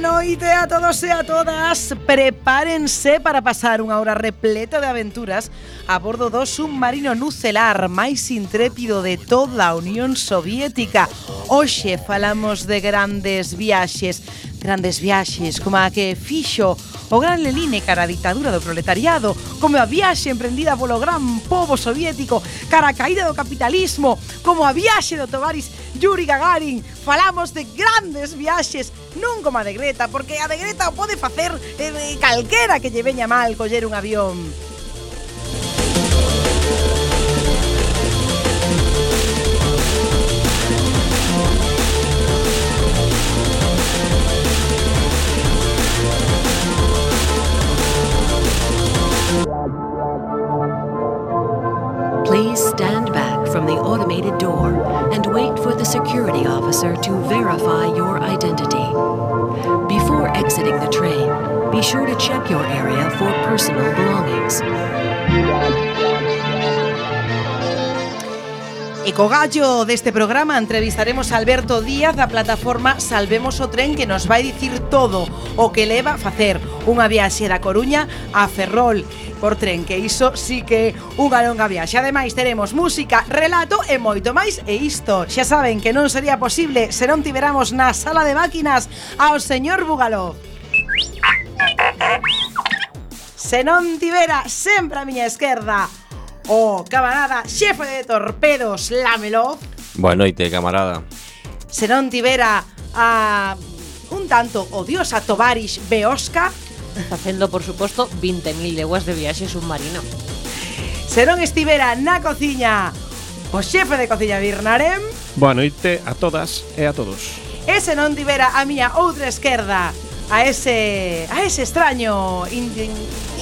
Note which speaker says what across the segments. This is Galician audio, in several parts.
Speaker 1: noite a todos e a todas. Prepárense para pasar unha hora repleta de aventuras a bordo do submarino nucelar máis intrépido de toda a Unión Soviética. Hoxe falamos de grandes viaxes, grandes viaxes como a que fixo o gran Leline cara a ditadura do proletariado, como a viaxe emprendida polo gran povo soviético cara a caída do capitalismo, como a viaxe do Tovaris Yuri Gagarin. Falamos de grandes viaxes, non como de Greta, porque a Greta o pode facer eh, calquera que lle veña mal coller un avión.
Speaker 2: Please stand door and wait for the security officer to verify your identity. Before exiting the train, be sure to check your area for personal belongings.
Speaker 1: E co gallo deste programa entrevistaremos a Alberto Díaz da plataforma Salvemos o Tren que nos vai dicir todo o que leva a facer unha viaxe da Coruña a Ferrol por tren, que iso sí que é unha longa viaxe. Ademais, teremos música, relato e moito máis e isto. Xa saben que non sería posible se non tiveramos na sala de máquinas ao señor Bugalov. Se non tivera sempre a miña esquerda o camarada xefe de torpedos Lamelov.
Speaker 3: Boa noite, camarada.
Speaker 1: Senón tivera a un tanto odiosa Tovarish Beosca
Speaker 4: facendo, por suposto, 20.000 leguas de viaxe submarino.
Speaker 1: Serón estivera na cociña o xefe de cociña Birnarem.
Speaker 5: Boa noite a todas e a todos.
Speaker 1: E se non tivera a miña outra esquerda a ese, a ese extraño in, in,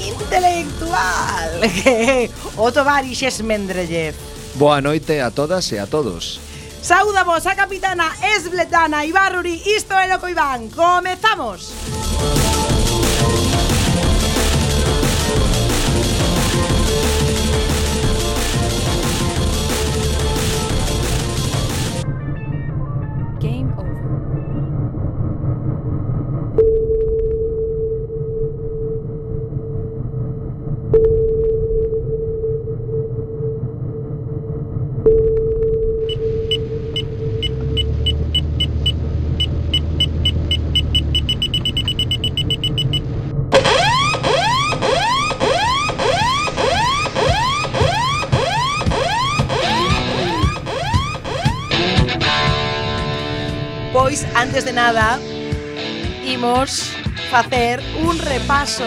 Speaker 1: intelectual que é o Tovarixes Mendrellev.
Speaker 6: Boa noite a todas e a todos.
Speaker 1: Sauda vos a capitana Esbletana Ibarruri, isto é Loco Iván. Comezamos! Comezamos! antes de nada, imos facer un repaso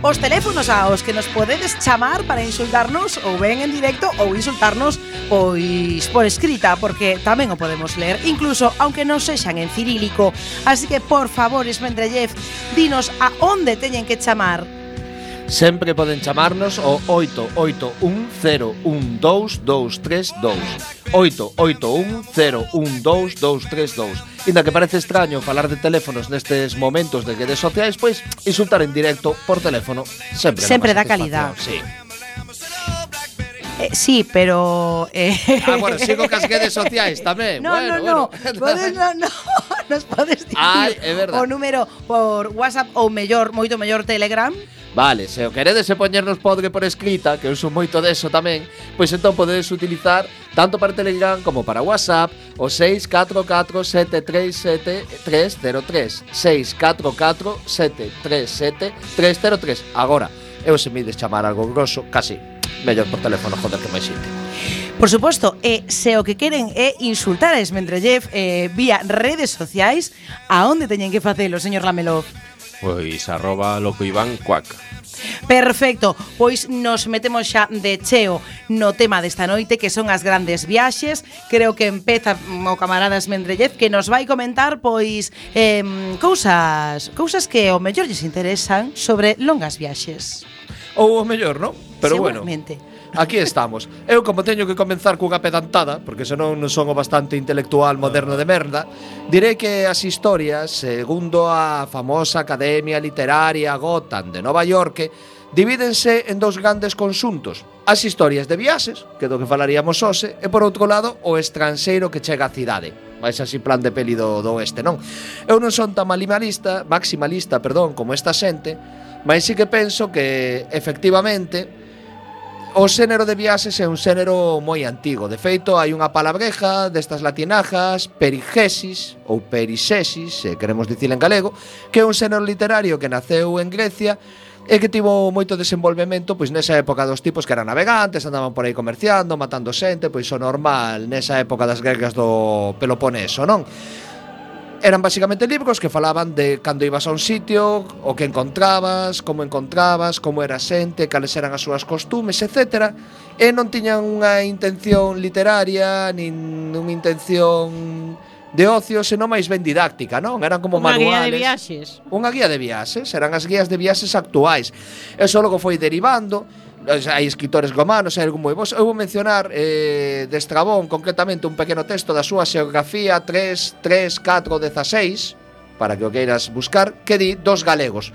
Speaker 1: os teléfonos aos que nos podedes chamar para insultarnos ou ben en directo ou insultarnos pois por escrita, porque tamén o podemos ler, incluso aunque non sexan en cirílico. Así que, por favor, Esmendrellev, dinos a onde teñen que chamar
Speaker 6: Sempre poden chamarnos ao 881012232. 881012232. Inda que parece extraño falar de teléfonos nestes momentos de redes sociais Pois insultar en directo por teléfono sempre
Speaker 1: Sempre da calidad
Speaker 6: sí.
Speaker 1: Eh, sí, pero... Eh...
Speaker 6: Ah, bueno, sigo cas redes sociais tamén.
Speaker 1: No,
Speaker 6: bueno,
Speaker 1: no, no.
Speaker 6: Bueno.
Speaker 1: Podes, no, no. Nos podes dicir
Speaker 6: Ai, é verdad.
Speaker 1: o número por WhatsApp ou mellor, moito mellor Telegram
Speaker 6: Vale, se o queredes e poñernos podre por escrita, que eu son moito deso tamén, pois entón podedes utilizar tanto para Telegram como para WhatsApp o 644-737-303 644-737-303 Agora, eu se mides chamar algo grosso, casi, mellor por teléfono, joder que máis xinte.
Speaker 1: Por suposto, e se o que queren é insultar a Esmendrellev eh, vía redes sociais, a onde teñen que facelo, señor Lamelov?
Speaker 3: Pois arroba loco Iván cuac.
Speaker 1: Perfecto, pois nos metemos xa de cheo no tema desta noite que son as grandes viaxes Creo que empeza o camarada Esmendrellez que nos vai comentar pois eh, cousas, cousas que o mellor lles interesan sobre longas viaxes
Speaker 6: Ou o mellor, non? Pero bueno.
Speaker 1: Seguramente.
Speaker 6: bueno aquí estamos. Eu como teño que comenzar cunha pedantada, porque senón non son o bastante intelectual moderno de merda, diré que as historias, segundo a famosa Academia Literaria Gotham de Nova York, divídense en dous grandes consuntos. As historias de viaxes, que do que falaríamos hoxe, e por outro lado, o estranxeiro que chega á cidade, Vais así plan de peli do, do oeste, non? Eu non son tan maximalista, maximalista, perdón, como esta xente, mas sí que penso que efectivamente O xénero de viaxes é un xénero moi antigo. De feito, hai unha palabreja destas latinajas, perigesis ou perixesis, se queremos dicir en galego, que é un xénero literario que naceu en Grecia e que tivo moito desenvolvemento pois nesa época dos tipos que eran navegantes, andaban por aí comerciando, matando xente, pois o normal nesa época das gregas do Peloponeso, non? eran basicamente libros que falaban de cando ibas a un sitio, o que encontrabas, como encontrabas, como era xente, cales eran as súas costumes, etc. E non tiñan unha intención literaria, nin unha intención de ocio, senón máis ben didáctica, non? Eran como
Speaker 4: unha
Speaker 6: manuales.
Speaker 4: Unha guía de viaxes.
Speaker 6: Unha guía de viaxes, eran as guías de viaxes actuais. Eso logo foi derivando, hai escritores romanos, hai algún moi bons. Eu vou mencionar eh, de Estrabón concretamente un pequeno texto da súa xeografía 3, 3, 4, 16 para que o queiras buscar, que di dos galegos.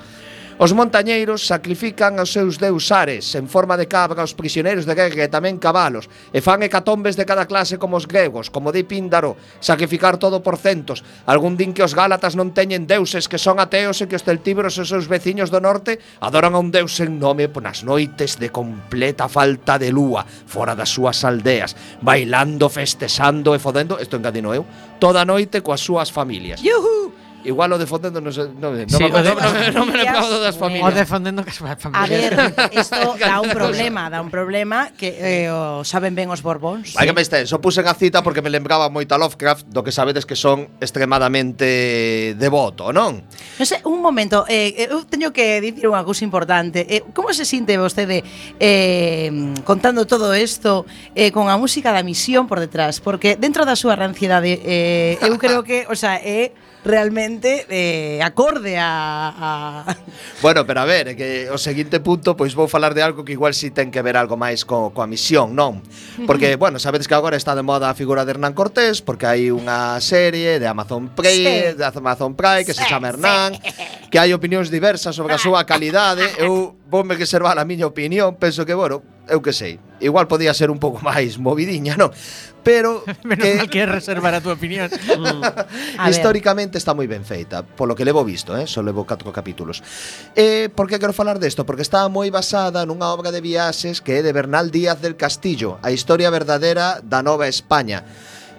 Speaker 6: Os montañeiros sacrifican aos seus deus Ares en forma de cabra aos prisioneiros de guerra e tamén cabalos e fan hecatombes de cada clase como os gregos, como di Píndaro, sacrificar todo por centos. Algún din que os gálatas non teñen deuses que son ateos e que os celtíberos e os seus veciños do norte adoran a un deus en nome nas noites de completa falta de lúa fora das súas aldeas, bailando, festexando e fodendo, isto engadino eu, toda noite coas súas familias.
Speaker 1: Yuhu!
Speaker 6: Igual o defendendo non, non, non,
Speaker 5: sí,
Speaker 6: me,
Speaker 5: de,
Speaker 6: no, me- no me aplaudo das familias.
Speaker 4: O defendendo que as familias.
Speaker 1: A ver, isto dá un problema, dá un problema que eh, o saben ben os borbóns.
Speaker 6: Vai que me este, só puse pusen a cita porque me lembraba moito a Lovecraft do que sabedes que son extremadamente devoto, non?
Speaker 1: Non sei, un momento, eh, eh, eu teño que dicir unha cousa importante. Eh, como se sinte vostede eh, contando todo isto eh, con a música da misión por detrás? Porque dentro da súa rancidade, eh, eu creo que, o sea, é... Eh, realmente eh, acorde a, a...
Speaker 6: Bueno, pero a ver, é que o seguinte punto, pois vou falar de algo que igual si ten que ver algo máis co, coa misión, non? Porque, bueno, sabedes que agora está de moda a figura de Hernán Cortés, porque hai unha serie de Amazon Prime,
Speaker 1: sí.
Speaker 6: de Amazon Prime que
Speaker 1: sí, se
Speaker 6: chama Hernán, sí. que hai opinións diversas sobre a súa calidade. Eu ponme reservar a miña opinión, penso que, bueno, eu que sei, igual podía ser un pouco máis movidiña, non? Pero
Speaker 4: Menos
Speaker 6: que...
Speaker 4: mal que reservar a túa opinión.
Speaker 1: Mm. a
Speaker 6: Históricamente está moi ben feita, polo que levo visto, eh? só levo 4 capítulos. Eh, por que quero falar desto? Porque está moi basada nunha obra de viaxes que é de Bernal Díaz del Castillo, a historia verdadeira da Nova España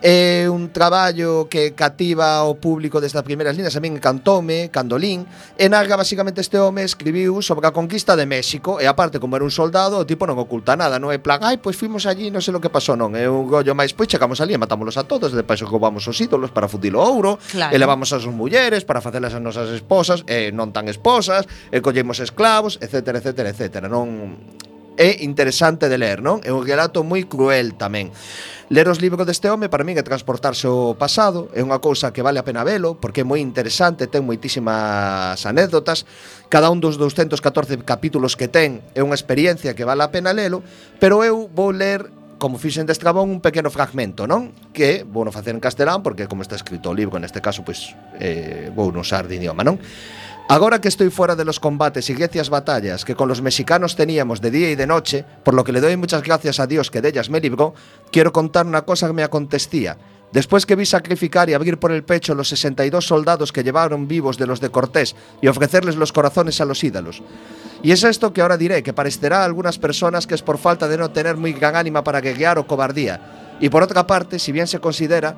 Speaker 6: É un traballo que cativa o público desde as primeiras líneas, a min encantoume, candolín, e narra basicamente este home escribiu sobre a conquista de México, e aparte como era un soldado, o tipo non oculta nada, non é plan, ai, pois fuimos allí, non sei lo que pasou non, é un gollo máis, pois chegamos allí e matámoslos a todos, e depois roubamos os ídolos para fundir o ouro,
Speaker 1: claro.
Speaker 6: e levamos as mulleres para facelas as nosas esposas, e non tan esposas, e collemos esclavos, etcétera, etcétera, etcétera. Non é interesante de ler, non? É un relato moi cruel tamén. Ler os libros deste home para min é transportarse ao pasado, é unha cousa que vale a pena velo porque é moi interesante, ten moitísimas anécdotas, cada un dos 214 capítulos que ten é unha experiencia que vale a pena lelo, pero eu vou ler como fixen de Estrabón un pequeno fragmento, non? Que vou non facer en castelán porque como está escrito o libro, neste caso, pois eh, vou non usar de idioma, non? Agora que estoy fuera de los combates y grecias batallas que con los mexicanos teníamos de día y de noche, por lo que le doy muchas gracias a Dios que de ellas me libró, quiero contar una cosa que me acontecía. Después que vi sacrificar y abrir por el pecho los 62 soldados que llevaron vivos de los de Cortés y ofrecerles los corazones a los ídolos. Y es esto que ahora diré, que parecerá a algunas personas que es por falta de no tener muy gran ánima para guerrear o cobardía. Y por otra parte, si bien se considera,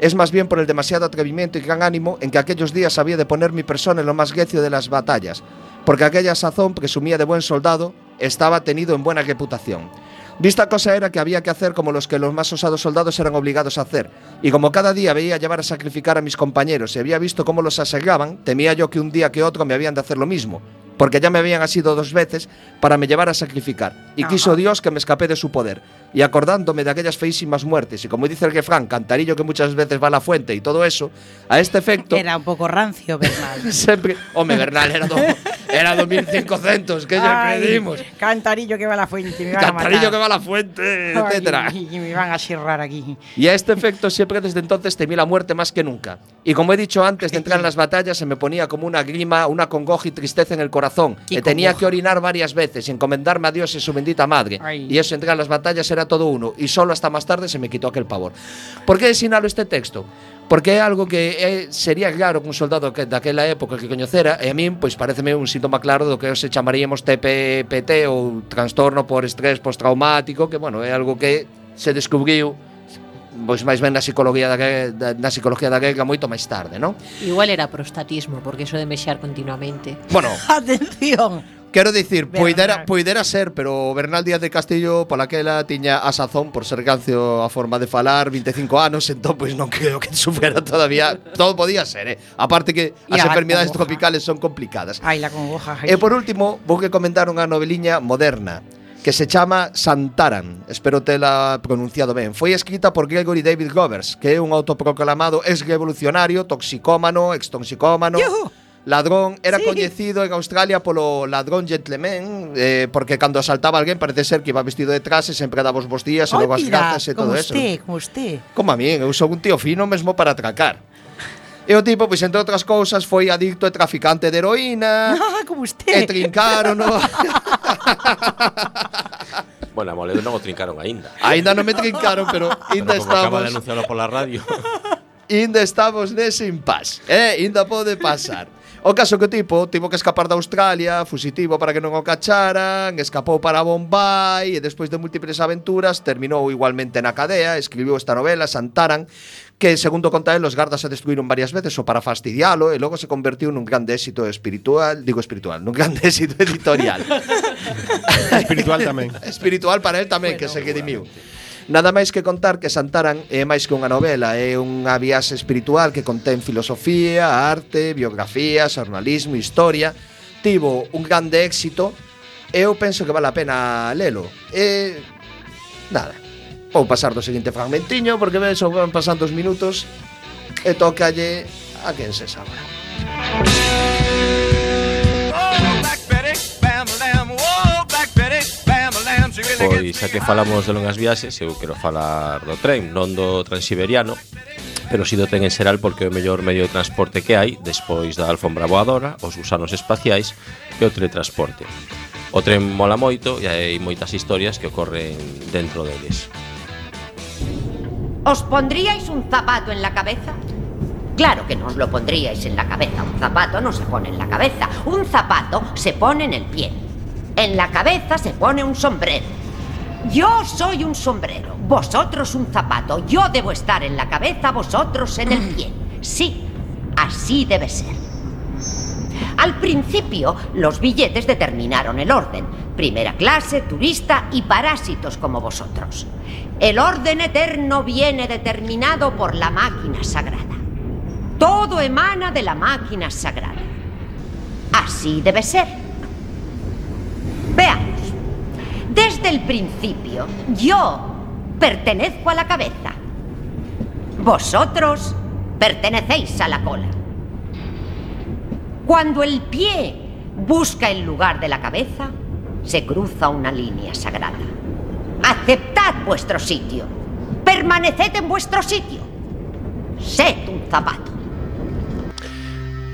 Speaker 6: es más bien por el demasiado atrevimiento y gran ánimo en que aquellos días había de poner mi persona en lo más recio de las batallas, porque aquella sazón, presumía de buen soldado, estaba tenido en buena reputación. Vista cosa era que había que hacer como los que los más osados soldados eran obligados a hacer. Y como cada día veía llevar a sacrificar a mis compañeros y había visto cómo los asagaban, temía yo que un día que otro me habían de hacer lo mismo. Porque ya me habían asido dos veces para me llevar a sacrificar. Y quiso Dios que me escapé de su poder. Y acordándome de aquellas feísimas muertes, y como dice el Gefrán, cantarillo que muchas veces va a la fuente y todo eso, a este efecto.
Speaker 1: Era un pouco rancio, Bernal.
Speaker 6: Sempre, home, Bernal era do, era 2500, que ya pedimos.
Speaker 1: Cantarillo que va a la fuente, me van a
Speaker 6: Cantarillo
Speaker 1: matar.
Speaker 6: que va a la fuente, etcétera.
Speaker 1: Y me van a xirrar aquí.
Speaker 6: Y a este efecto siempre desde entonces temí la muerte más que nunca. Y como he dicho antes de entrar en las batallas, se me ponía como una grima, una congoja y tristeza en el corazón.
Speaker 1: corazón
Speaker 6: e tenía que orinar varias veces y encomendarme a Dios y su bendita madre.
Speaker 1: Ay.
Speaker 6: Y eso entre las batallas era todo uno y solo hasta más tarde se me quitó aquel pavor. ¿Por qué sinalo este texto? Porque é algo que é, sería claro que un soldado que daquela época que coñecera e eh, a min pois pareceme un síntoma claro do que se chamaríamos TPPT ou trastorno por estrés postraumático, que bueno, é algo que se descubriu pois máis ben na psicología daquela, da, na psicología da daquela moito máis tarde, non?
Speaker 4: Igual era prostatismo, porque iso de mexar continuamente.
Speaker 6: Bueno,
Speaker 1: atención.
Speaker 6: Quero dicir, poidera, poidera ser, pero Bernal Díaz de Castillo palaquela tiña a sazón por ser cancio a forma de falar 25 anos, entón pois non creo que sufera todavía, todo podía ser, eh. Aparte que as enfermidades tropicales son complicadas.
Speaker 1: Ai, la congoja.
Speaker 6: E por último, vou que comentar unha noveliña moderna que se chama Santaran, espero tela pronunciado ben. Foi escrita por Gregory David Govers, que é un autoproclamado ex-revolucionario, toxicómano, extoxicómano...
Speaker 1: ¡Yuhu!
Speaker 6: Ladrón era
Speaker 1: sí.
Speaker 6: coñecido en Australia polo ladrón gentleman eh, Porque cando asaltaba alguén parece ser que iba vestido de traxe Sempre daba os bons días e logo as grazas e todo usted, eso Como
Speaker 1: usted, como usted
Speaker 6: Como a mí, eu sou un tío fino mesmo para atracar E o tipo, pois, entre outras cousas, foi adicto e traficante de heroína.
Speaker 1: Ah, como usted.
Speaker 6: E no?
Speaker 3: bueno, a Moledo non o trincaron aínda.
Speaker 6: Aínda non me trincaron, pero ainda
Speaker 3: pero estamos... Acaba de anunciarlo pola radio.
Speaker 6: Ainda estamos nese impas. Eh, ainda pode pasar. O caso que o tipo tivo que escapar da Australia, fusitivo para que non o cacharan, escapou para Bombay e despois de múltiples aventuras terminou igualmente na cadea, escribiu esta novela Santaran, que, segundo conta él, os gardas a destruíron varias veces o para fastidialo e logo se convertiu nun grande éxito espiritual, digo espiritual, nun grande éxito editorial.
Speaker 5: espiritual tamén.
Speaker 6: espiritual para él tamén, bueno, que se redimiu. Nada máis que contar que Santaran é máis que unha novela, é unha viaxe espiritual que contén filosofía, arte, biografía, xornalismo, historia. Tivo un grande éxito e eu penso que vale a pena lelo. E nada, Vou pasar do seguinte fragmentiño porque ves, van pasando os minutos e tocalle a quen se sabe.
Speaker 3: Pois xa que falamos de longas viaxes, eu quero falar do tren, non do transiberiano, pero si do tren en xeral porque é o mellor medio de transporte que hai despois da alfombra voadora, os gusanos espaciais e o teletransporte. O tren mola moito e hai moitas historias que ocorren dentro deles.
Speaker 7: ¿Os pondríais un zapato en la cabeza? Claro que no os lo pondríais en la cabeza. Un zapato no se pone en la cabeza. Un zapato se pone en el pie. En la cabeza se pone un sombrero. Yo soy un sombrero, vosotros un zapato. Yo debo estar en la cabeza, vosotros en el pie. Sí, así debe ser. Al principio, los billetes determinaron el orden. Primera clase, turista y parásitos como vosotros. El orden eterno viene determinado por la máquina sagrada. Todo emana de la máquina sagrada. Así debe ser. Veamos. Desde el principio, yo pertenezco a la cabeza. Vosotros pertenecéis a la cola. Cuando el pie busca el lugar de la cabeza, se cruza una línea sagrada. Aceptad vuestro sitio. Permaneced en vuestro sitio. Sed un zapato.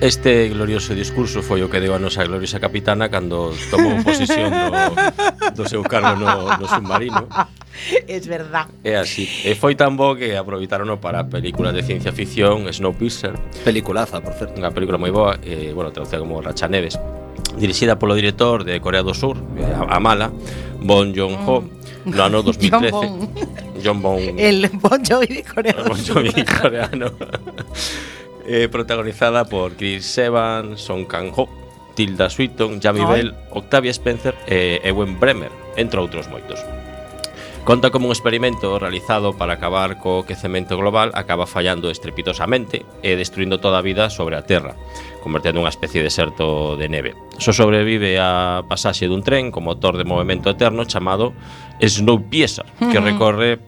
Speaker 3: Este glorioso discurso foi o que deu a nosa gloriosa capitana cando tomou posición do, do seu cargo no, no submarino.
Speaker 1: Es verdad.
Speaker 3: É así. E foi tan bo que aproveitarono para películas de ciencia ficción, Snowpiercer.
Speaker 6: Peliculaza, por certo.
Speaker 3: Unha película moi boa, eh, bueno, traducida como Racha Neves dirixida polo director de Corea do Sur, eh, Amala, Bon Joon-ho, mm. no ano 2013.
Speaker 1: John Bon.
Speaker 3: John Bon.
Speaker 1: El Bon Jovi coreano.
Speaker 3: Bon Jovi coreano. eh, protagonizada por Chris Evans, Song Kang-ho, Tilda Swinton, Jamie
Speaker 1: oh.
Speaker 3: Bell, Octavia Spencer e eh, Ewen Bremer, entre outros moitos. Conta como un experimento realizado para acabar co quecemento global acaba fallando estrepitosamente e destruindo toda a vida sobre a Terra, convertendo unha especie de deserto de neve. Só sobrevive a pasaxe dun tren con motor de movimento eterno chamado Snowpiercer, que recorre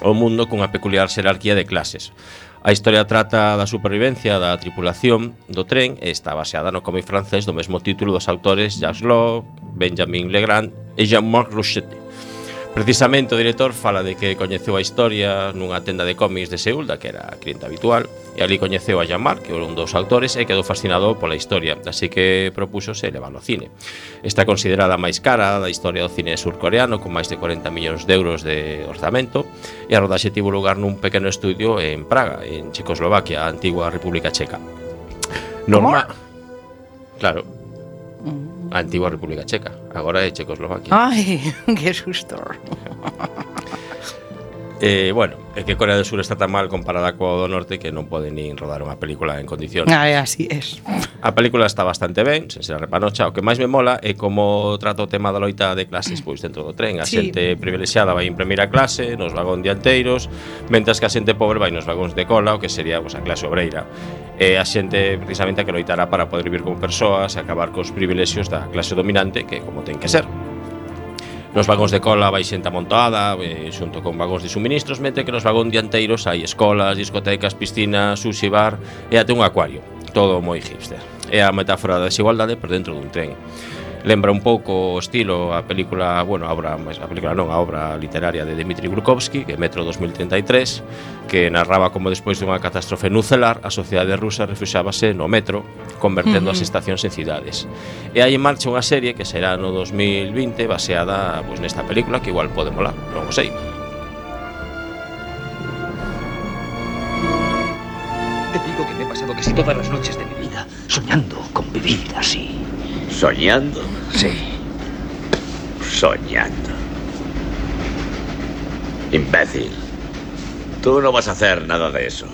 Speaker 3: o mundo cunha peculiar xerarquía de clases. A historia trata da supervivencia da tripulación do tren e está baseada no cómic francés do mesmo título dos autores Jacques Lowe, Benjamin Legrand e Jean-Marc Rochette. Precisamente o director fala de que coñeceu a historia nunha tenda de cómics de Seúl, da que era cliente habitual, e ali coñeceu a Jean-Marc, que era un dos autores, e quedou fascinado pola historia, así que propúxose levarlo ao cine. Está considerada a máis cara da historia do cine surcoreano, con máis de 40 millóns de euros de orzamento, e a rodaxe tivo lugar nun pequeno estudio en Praga, en Checoslovaquia, a antigua República Checa. Norma... Claro. A antigua República Checa. Agora é Checoslovaquia.
Speaker 1: Ai, que susto.
Speaker 3: Eh, bueno, é que Corea do Sur está tan mal comparada coa do Norte que non pode nin rodar unha película en condicións.
Speaker 1: Ah, así es.
Speaker 3: A película está bastante ben, sen ser repanocha. O que máis me mola é como trata o tema da loita de clases pois dentro do tren. A
Speaker 1: sí.
Speaker 3: xente privilexiada vai en primeira clase, nos vagón dianteiros, mentras que a xente pobre vai nos vagóns de cola, o que sería pois, a clase obreira e a xente precisamente a que loitará para poder vivir con persoas e acabar cos privilexios da clase dominante que como ten que ser. Nos vagóns de cola vai xente amontoada eh, xunto con vagóns de suministros mete que nos vagóns dianteiros hai escolas, discotecas, piscinas, sushi bar e até un acuario. Todo moi hipster. É a metáfora da desigualdade por dentro dun tren lembra un pouco o estilo a película, bueno, a obra, a película non, a obra literaria de Dmitri Glukovsky, que Metro 2033, que narraba como despois dunha catástrofe nucelar, a sociedade rusa refuxábase no metro, convertendo uh -huh. as estacións en cidades. E hai en marcha unha serie que será no 2020 baseada pois, nesta película que igual pode molar, non o sei.
Speaker 8: Te digo que me he pasado casi todas las noches de mi vida soñando con vivir así.
Speaker 9: ¿Soñando?
Speaker 8: Sí.
Speaker 9: Soñando. Imbécil. Tú no vas a hacer nada de eso.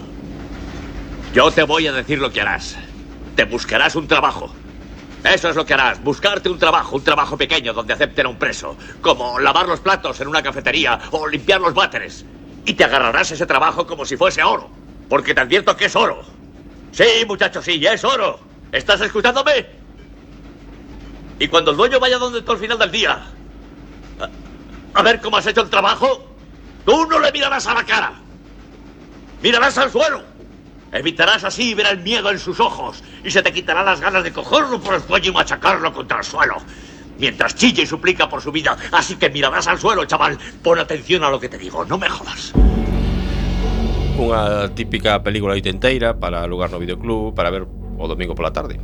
Speaker 9: Yo te voy a decir lo que harás. Te buscarás un trabajo. Eso es lo que harás, buscarte un trabajo, un trabajo pequeño donde acepten a un preso, como lavar los platos en una cafetería o limpiar los váteres. Y te agarrarás ese trabajo como si fuese oro, porque te advierto que es oro. Sí, muchacho, sí, es oro. ¿Estás escuchándome? Y cuando el dueño vaya donde tú al final del día, a, ver cómo has hecho el trabajo, tú no le mirarás a la cara. Mirarás al suelo. Evitarás así ver el miedo en sus ojos y se te quitarán las ganas de cogerlo por el cuello y machacarlo contra el suelo. Mientras chilla y suplica por su vida. Así que mirarás al suelo, chaval. Pon atención a lo que te digo, no me jodas.
Speaker 3: Unha típica película oitenteira para alugar no videoclub para ver o domingo pola tarde.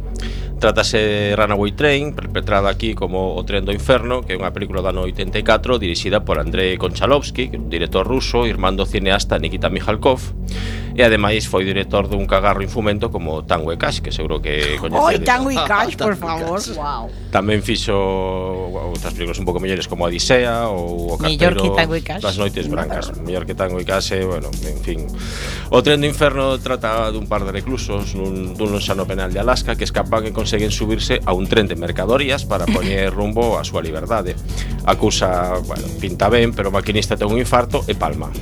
Speaker 3: Trátase Runaway Train, perpetrada aquí como O tren do inferno, que é unha película do ano 84 dirixida por Andrei Konchalovsky, un director ruso, irmán do cineasta Nikita Mikhalkov, e ademais foi director dun cagarro infumento como Tango e Cash, que seguro que coñecedes.
Speaker 1: Oi, Tango e Cash, por favor.
Speaker 4: Wow.
Speaker 3: Tamén fixo outras películas un pouco mellores como Odisea ou O Carteiro
Speaker 1: que Tango e Cash.
Speaker 3: das Noites Brancas. Mellor que Tango e Cash, eh, bueno, en fin. O tren do inferno trata dun par de reclusos nun, dun lonxano Penal de Alaska que escapan e conseguen subirse a un tren de mercadorías para poñer rumbo a súa liberdade. Acusa, bueno, pinta ben, pero o maquinista ten un infarto e palma.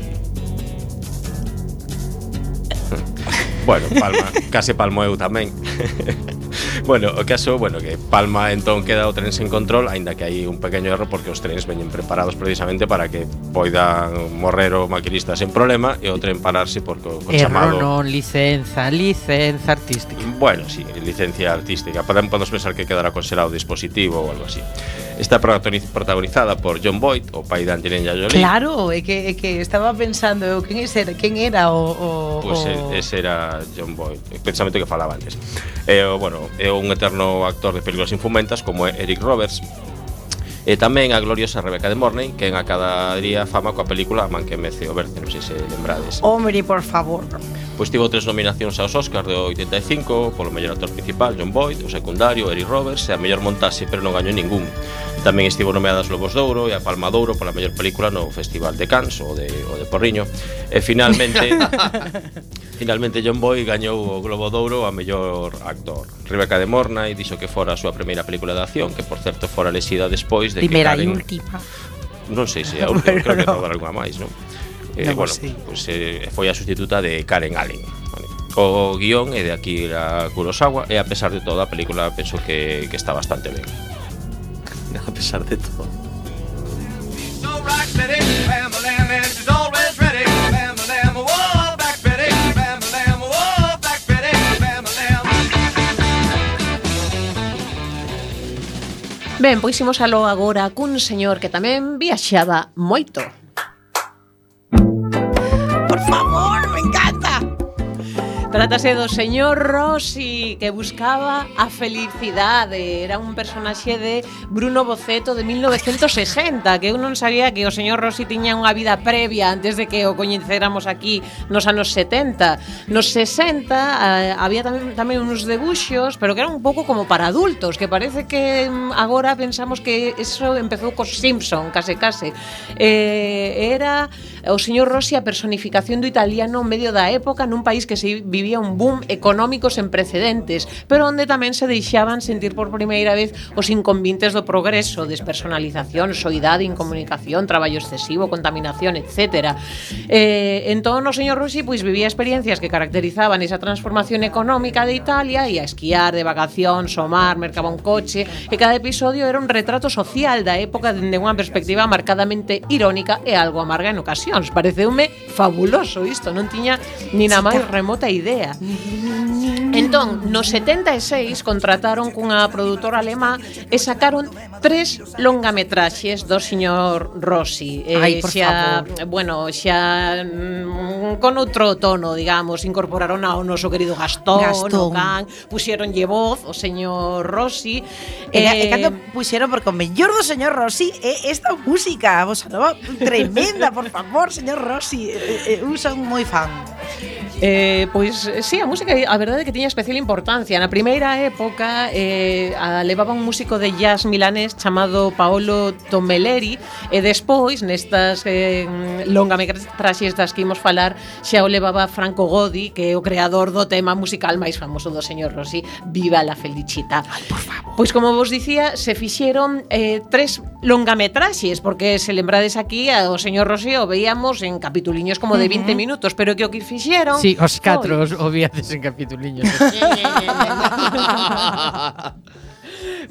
Speaker 3: bueno, palma, case palmo eu tamén. bueno, o caso, bueno, que Palma entón queda o tren sen control, aínda que hai un pequeno erro porque os trens veñen preparados precisamente para que poidan morrer o maquinista sen problema e o tren pararse porque o, o
Speaker 1: erro
Speaker 3: chamado...
Speaker 1: non, licenza, licenza artística.
Speaker 3: Bueno, sí, licencia artística. Podemos, podemos pensar que quedará conserado o dispositivo ou algo así. Está protagonizada por John Boyd, o pai de Angelina Jolie.
Speaker 1: Claro, é que, é que estaba pensando eu quen era, quen era o, o
Speaker 3: Pois pues ese era John Boyd, precisamente o que falaba antes. Eh, bueno, é un eterno actor de películas infumentas como é Eric Roberts. E tamén a gloriosa Rebeca de Morney, que en a cada día fama coa película Man que mece o verde, non sei se lembrades.
Speaker 1: Hombre, por favor.
Speaker 3: Pois tivo tres nominacións aos Oscars de 85, polo mellor actor principal, John Boyd, o secundario, Eric Roberts, e a mellor montaxe, pero non gañou ningún. Tamén estivo nomeada aos Lobos de Ouro e a Palma de Ouro pola mellor película no Festival de Cannes ou de, o de Porriño. E finalmente, finalmente John Boy gañou o Globo de Ouro a mellor actor. Rebeca de Mornay dixo que fora a súa primeira película de acción, que por certo fora lexida despois de
Speaker 1: primeira
Speaker 3: que Karen, e
Speaker 1: última.
Speaker 3: Non sei se é a última, creo que no. que algunha máis, non? Eh,
Speaker 1: no,
Speaker 3: bueno,
Speaker 1: sí.
Speaker 3: pues, eh, foi a sustituta de Karen Allen. Vale. O guión é eh, de aquí a Kurosawa e a pesar de todo a película penso que, que está bastante ben.
Speaker 6: a pesar de todo. It's always ready, bam, whoa.
Speaker 4: Ben, pois imos alo agora cun señor que tamén viaxaba moito.
Speaker 1: Por favor, me encanta
Speaker 4: Trátase do señor Rossi que buscaba a felicidade. Era un personaxe de Bruno Boceto de 1960 Que eu non sabía que o señor Rossi tiña unha vida previa Antes de que o coñeceramos aquí nos anos 70 Nos 60 eh, había tamén, tamén uns debuxos Pero que eran un pouco como para adultos Que parece que mm, agora pensamos que eso empezou cos Simpson, case case. Eh, Era o señor Rossi a personificación do italiano medio da época nun país que se vivía un boom económico sen precedentes, pero onde tamén se deixaban sentir por primeira vez os inconvintes do progreso, despersonalización, soidade, incomunicación, traballo excesivo, contaminación, etc. Eh, entón, o señor Rossi pois vivía experiencias que caracterizaban esa transformación económica de Italia e a esquiar, de vacación, somar, mercaba un coche, e cada episodio era un retrato social da época dende unha perspectiva marcadamente irónica e algo amarga en ocasión Champions. Pareceume fabuloso isto, non tiña nin a máis remota idea. Entón, no 76 contrataron cunha produtora alemá e sacaron tres longametraxes do señor Rossi.
Speaker 1: Eh, Ai, eh, por
Speaker 4: xa,
Speaker 1: favor.
Speaker 4: Bueno, xa mm, con outro tono, digamos, incorporaron ao noso querido Gastón,
Speaker 1: Gastón.
Speaker 4: o can, puxeronlle voz o señor Rossi.
Speaker 1: E,
Speaker 4: eh, e
Speaker 1: cando puxeron, porque o mellor do señor Rossi é esta música, vos nova tremenda, por favor, señor Rossi. Eu son moi fan.
Speaker 4: Eh, pois, sí, a música a verdade é que tiña especial importancia. Na primeira época eh, a levaba un músico de jazz milanés chamado Paolo Tomeleri e despois nestas eh, longametraxes das que imos falar xa o levaba Franco Godi que é o creador do tema musical máis famoso do señor Rossi, Viva la Felicita. Ay, por favor. Pois como vos dicía, se fixeron eh, tres longametraxes porque se lembrades aquí ao señor Rossi o veíamos en capituliños como de 20 minutos, pero que o que fixeron
Speaker 10: Sí, os catro os obviades en capituliños.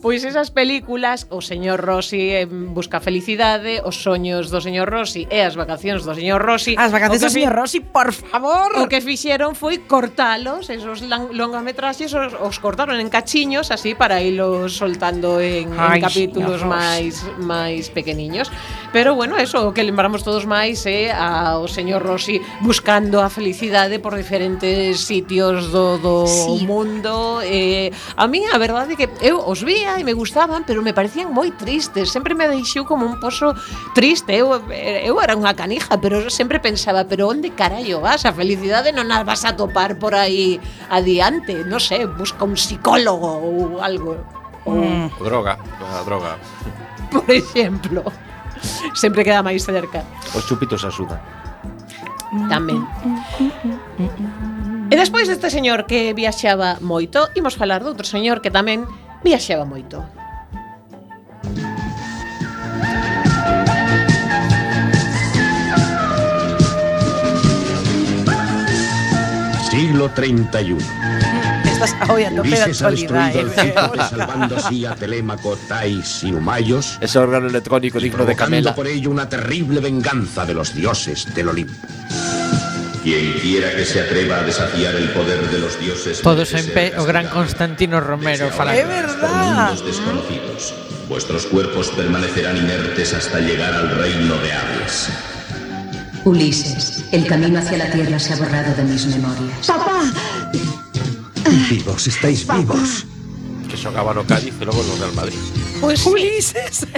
Speaker 4: Pois esas películas, o señor Rossi eh, busca felicidade, os soños do señor Rossi e as vacacións do señor Rossi.
Speaker 1: As vacacións do señor Rossi, por favor.
Speaker 4: O que fixeron foi cortalos, esos longametraxes os, os cortaron en cachiños así para ilos soltando en, Ay,
Speaker 1: en
Speaker 4: capítulos máis máis pequeniños. Pero bueno, eso o que lembramos todos máis é eh, ao señor Rossi buscando a felicidade por diferentes sitios do, do
Speaker 1: sí.
Speaker 4: mundo. Eh, a mí a verdade que eu os vía e me gustaban, pero me parecían moi tristes, sempre me deixou como un pozo triste, eu, eu era unha canija, pero sempre pensaba, pero onde carallo vas? A felicidade non a vas a topar por aí adiante, non sei, busca un psicólogo ou algo. Ou...
Speaker 1: Mm.
Speaker 3: Eh. Droga, a droga.
Speaker 4: Por exemplo, sempre queda máis cerca.
Speaker 6: Os chupitos axudan.
Speaker 4: Tamén. E despois deste señor que viaxaba moito, imos falar doutro señor que tamén viaxaba moito.
Speaker 11: Siglo 31.
Speaker 1: Estás hoy a tope de
Speaker 11: Ulises ha
Speaker 1: actualidad.
Speaker 11: destruido el
Speaker 1: eh.
Speaker 11: Salvando así a Telémaco, Tais y Humayos.
Speaker 6: Ese órgano electrónico digno de Camela.
Speaker 11: por ello una terrible venganza de los dioses del Olimpo.
Speaker 12: Quien quiera que se atreva a desafiar el poder de los dioses.
Speaker 10: Todos
Speaker 12: merece
Speaker 10: en pé,
Speaker 12: ser
Speaker 10: o gran. Constantino Romero
Speaker 12: ahora por
Speaker 1: verdad.
Speaker 12: mundos desconocidos. Vuestros cuerpos permanecerán inertes hasta llegar al reino de Hades.
Speaker 13: Ulises, el camino hacia la Tierra se ha borrado de mis memorias.
Speaker 11: Vivos, estáis vivos.
Speaker 3: Que no Cádiz e logo no Real Madrid.
Speaker 4: Pois
Speaker 1: Ulises.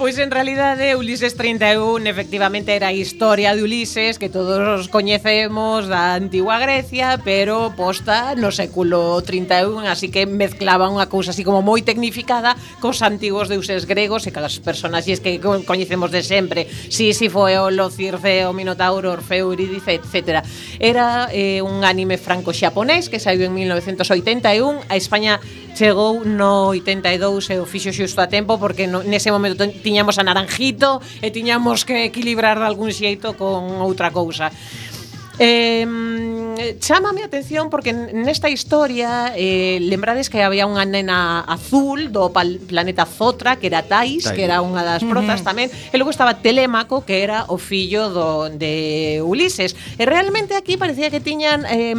Speaker 4: Pois en realidade Ulises 31 efectivamente era a historia de Ulises que todos coñecemos da antigua Grecia, pero posta no século 31, así que mezclaba unha cousa así como moi tecnificada cos antigos deuses gregos e calas personaxes que coñecemos de sempre, Sísifo, Eolo, Circeo, Minotauro, Orfeo, Eurídice, etc. Era eh, un anime franco-xaponés que saiu en 1981, a España chegou no 82 e o fixo xusto a tempo porque no, nese momento tiñamos a Naranjito e tiñamos que equilibrar de algún xeito con outra cousa. Eh, Eh, chámame a atención porque nesta historia eh, lembrades que había unha nena azul do planeta Zotra que era Tais,
Speaker 14: Tais.
Speaker 4: que era unha das protas tamén e logo estaba Telémaco que era o fillo do, de Ulises. E realmente aquí parecía que tiñan eh,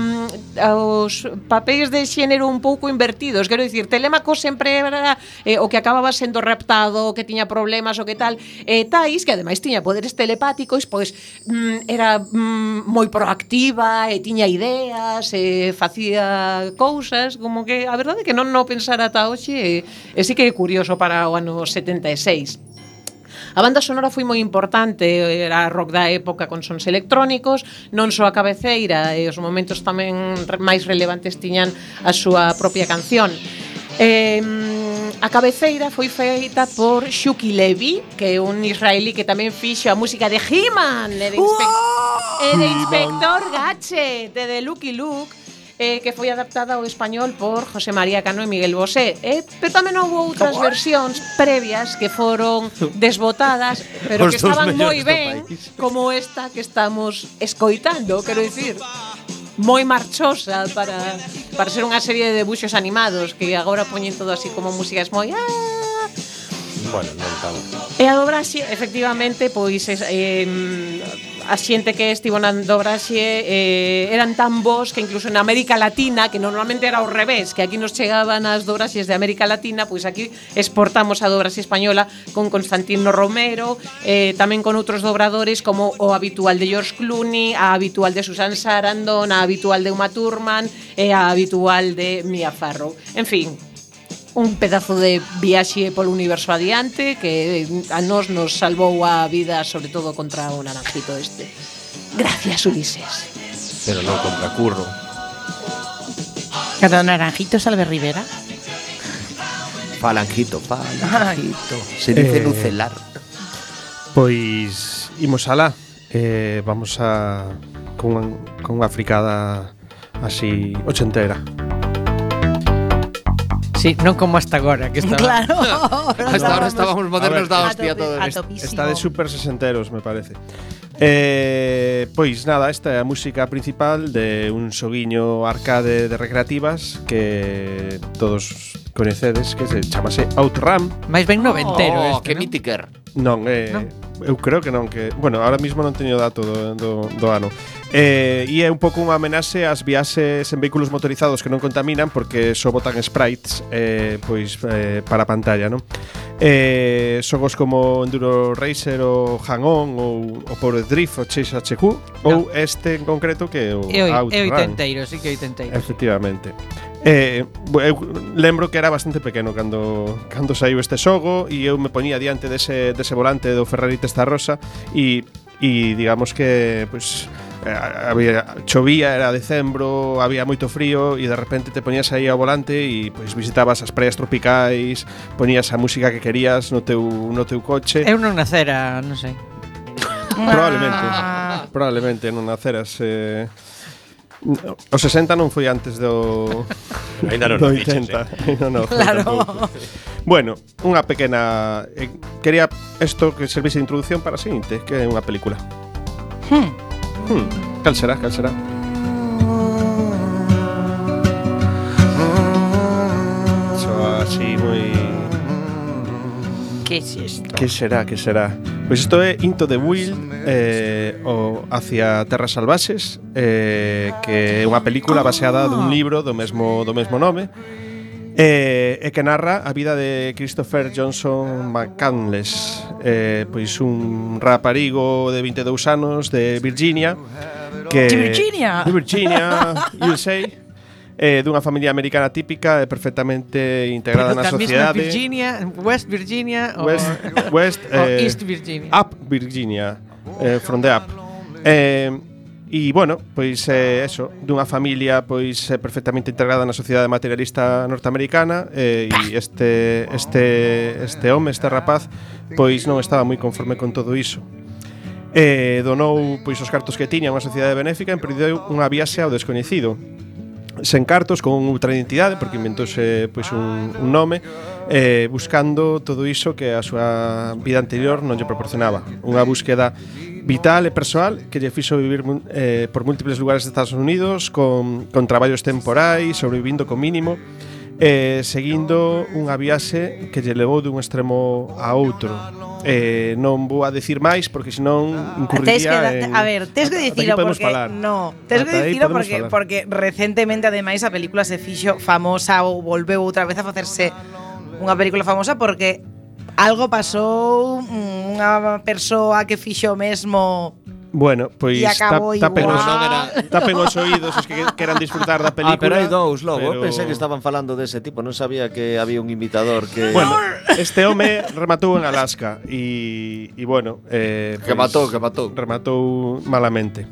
Speaker 4: os papéis de xénero un pouco invertidos. Quero dicir, Telémaco sempre era eh, o que acababa sendo raptado o que tiña problemas o que tal. E eh, Tais, que ademais tiña poderes telepáticos pois mm, era mm, moi proactiva e tiña ideas, e facía cousas, como que a verdade é que non non pensara ata hoxe, e, e sí que é curioso para o ano 76. A banda sonora foi moi importante, era rock da época con sons electrónicos, non só a cabeceira, e os momentos tamén máis relevantes tiñan a súa propia canción. Eh, a cabeceira foi feita por Shuki Levy, que é un israelí que tamén fixo a música de He-Man, e de, inspe e de Inspector Gadget, e de Lucky Luke, eh, que foi adaptada ao español por José María Cano e Miguel Bosé. Eh, pero tamén houve outras versións previas que foron desbotadas, pero que estaban moi ben, como esta que estamos escoitando, quero dicir moi marchosa para, para ser unha serie de debuxos animados que agora poñen todo así como músicas moi... Ah,
Speaker 3: Bueno, non tan...
Speaker 4: E a dobraxe, efectivamente, pois es, eh, a xente que estivo na dobraxe eh, eran tan bons que incluso en América Latina, que normalmente era ao revés, que aquí nos chegaban as dobraxes de América Latina, pois aquí exportamos a dobraxe española con Constantino Romero, eh, tamén con outros dobradores como o habitual de George Clooney, a habitual de Susan Sarandon, a habitual de Uma Thurman e a habitual de Mia Farrow. En fin, un pedazo de viaxe polo universo adiante que eh, a nós nos salvou a vida sobre todo contra o naranjito este. Gracias, Ulises.
Speaker 3: Pero non contra Curro.
Speaker 1: Cada naranjito salve Rivera.
Speaker 6: Falanjito, falanjito. Se dice
Speaker 5: eh,
Speaker 6: nucelar.
Speaker 5: Pois imos alá. Eh, vamos a con, con unha fricada así ochentera.
Speaker 10: Sí, non como hasta agora que estaba.
Speaker 1: Claro.
Speaker 6: hasta ahora estábamos modernos da hostia todo isto.
Speaker 5: Está de super sesenteros, me parece. Eh, pois nada, esta é a música principal de un xoguiño arcade de recreativas que todos coñecedes que se chamase Outram.
Speaker 10: Mais ben noventero
Speaker 6: oh,
Speaker 10: este,
Speaker 6: que
Speaker 10: non?
Speaker 6: mítiker.
Speaker 5: Non, eh,
Speaker 10: non,
Speaker 5: eu creo que non que, bueno, ahora mismo non teño dato do, do, do ano Eh, e é un pouco unha amenaxe ás viaxes en vehículos motorizados que non contaminan porque só botan sprites eh, pois eh, para a pantalla, non? Eh, xogos como Enduro Racer ou Hang-On ou o Power Drift ou Chase HQ ou este en concreto que é o
Speaker 10: e, Outrun. É oitenteiro, sí que é oitenteiro.
Speaker 5: Efectivamente. Eh, eu lembro que era bastante pequeno cando, cando saiu este xogo e eu me poñía diante dese, dese volante do Ferrari Testarossa e, e digamos que pues, Eh, había chovía, era decembro, había moito frío e de repente te poñías aí ao volante e pois visitabas as praias tropicais, ponías a música que querías no teu no teu coche.
Speaker 10: Eu non nacera, non sei. Ah.
Speaker 5: probablemente. probablemente non naceras eh O 60 non foi antes do
Speaker 3: Ainda non
Speaker 5: do 80, eh? non, no,
Speaker 1: claro.
Speaker 5: Tampouco. Bueno, unha pequena eh, quería isto que servise de introdución para a seguinte, que é unha película.
Speaker 1: Hmm.
Speaker 5: Hmm. Cal será, cal será? Soa así moi...
Speaker 10: Que es isto?
Speaker 5: Que será, que será? Pois pues isto é Into the Wild eh, o Hacia Terras Salvaxes eh, que é unha película baseada dun libro do mesmo, do mesmo nome E, e que narra a vida de Christopher Johnson McCandless eh, Pois un raparigo de 22 anos de Virginia que,
Speaker 1: De Virginia?
Speaker 5: De Virginia, USA eh, dunha familia americana típica e perfectamente integrada
Speaker 10: Pero
Speaker 5: na sociedade.
Speaker 10: Virginia, West Virginia
Speaker 5: West, or,
Speaker 10: West,
Speaker 5: eh,
Speaker 10: East Virginia.
Speaker 5: Up Virginia, eh, from the up. Eh, E, bueno, pois eh, eso, dunha familia pois eh, perfectamente integrada na sociedade materialista norteamericana eh, e este, este, este home, este rapaz, pois non estaba moi conforme con todo iso. Eh, donou pois os cartos que tiña a unha sociedade benéfica e emprendeu unha viaxe ao descoñecido sen cartos, con outra identidade, porque inventouse pois, un, un nome, eh, buscando todo iso que a súa vida anterior non lle proporcionaba. Unha búsqueda vital e persoal que lle fixo vivir eh, por múltiples lugares de Estados Unidos con, con traballos temporais, sobrevivindo co mínimo eh, seguindo unha viaxe que lle levou dun extremo a outro. Eh, non vou a decir máis porque senón incurriría
Speaker 1: que,
Speaker 5: en,
Speaker 1: A ver, tes que dicilo porque
Speaker 5: falar.
Speaker 1: no, tes que dicilo porque
Speaker 5: falar.
Speaker 1: porque recentemente ademais a película se fixo famosa ou volveu outra vez a facerse unha película famosa porque algo pasou mm, unha persoa que fixo mesmo
Speaker 5: Bueno, pois
Speaker 1: acabou
Speaker 5: ta, tapen, os, tapen os oídos os que queran disfrutar da película.
Speaker 6: Ah, pero hai dous logo,
Speaker 5: pero...
Speaker 6: pensei que estaban falando dese de tipo, non sabía que había un imitador que
Speaker 5: Bueno, este home rematou en Alaska e e bueno, eh
Speaker 6: que matou, que matou.
Speaker 5: Rematou malamente.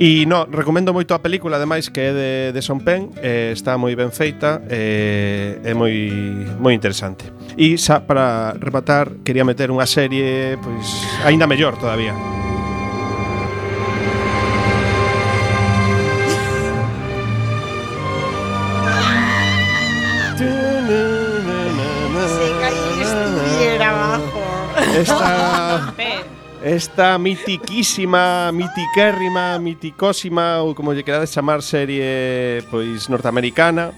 Speaker 5: E no, recomendo moito a película, ademais que é de, de Son Pen, eh, está moi ben feita, eh, é moi moi interesante. E xa para rematar, quería meter unha serie pois aínda mellor todavía. Esta esta mitiquísima, mitiquérrima, miticósima ou como lle querades chamar serie pois norteamericana.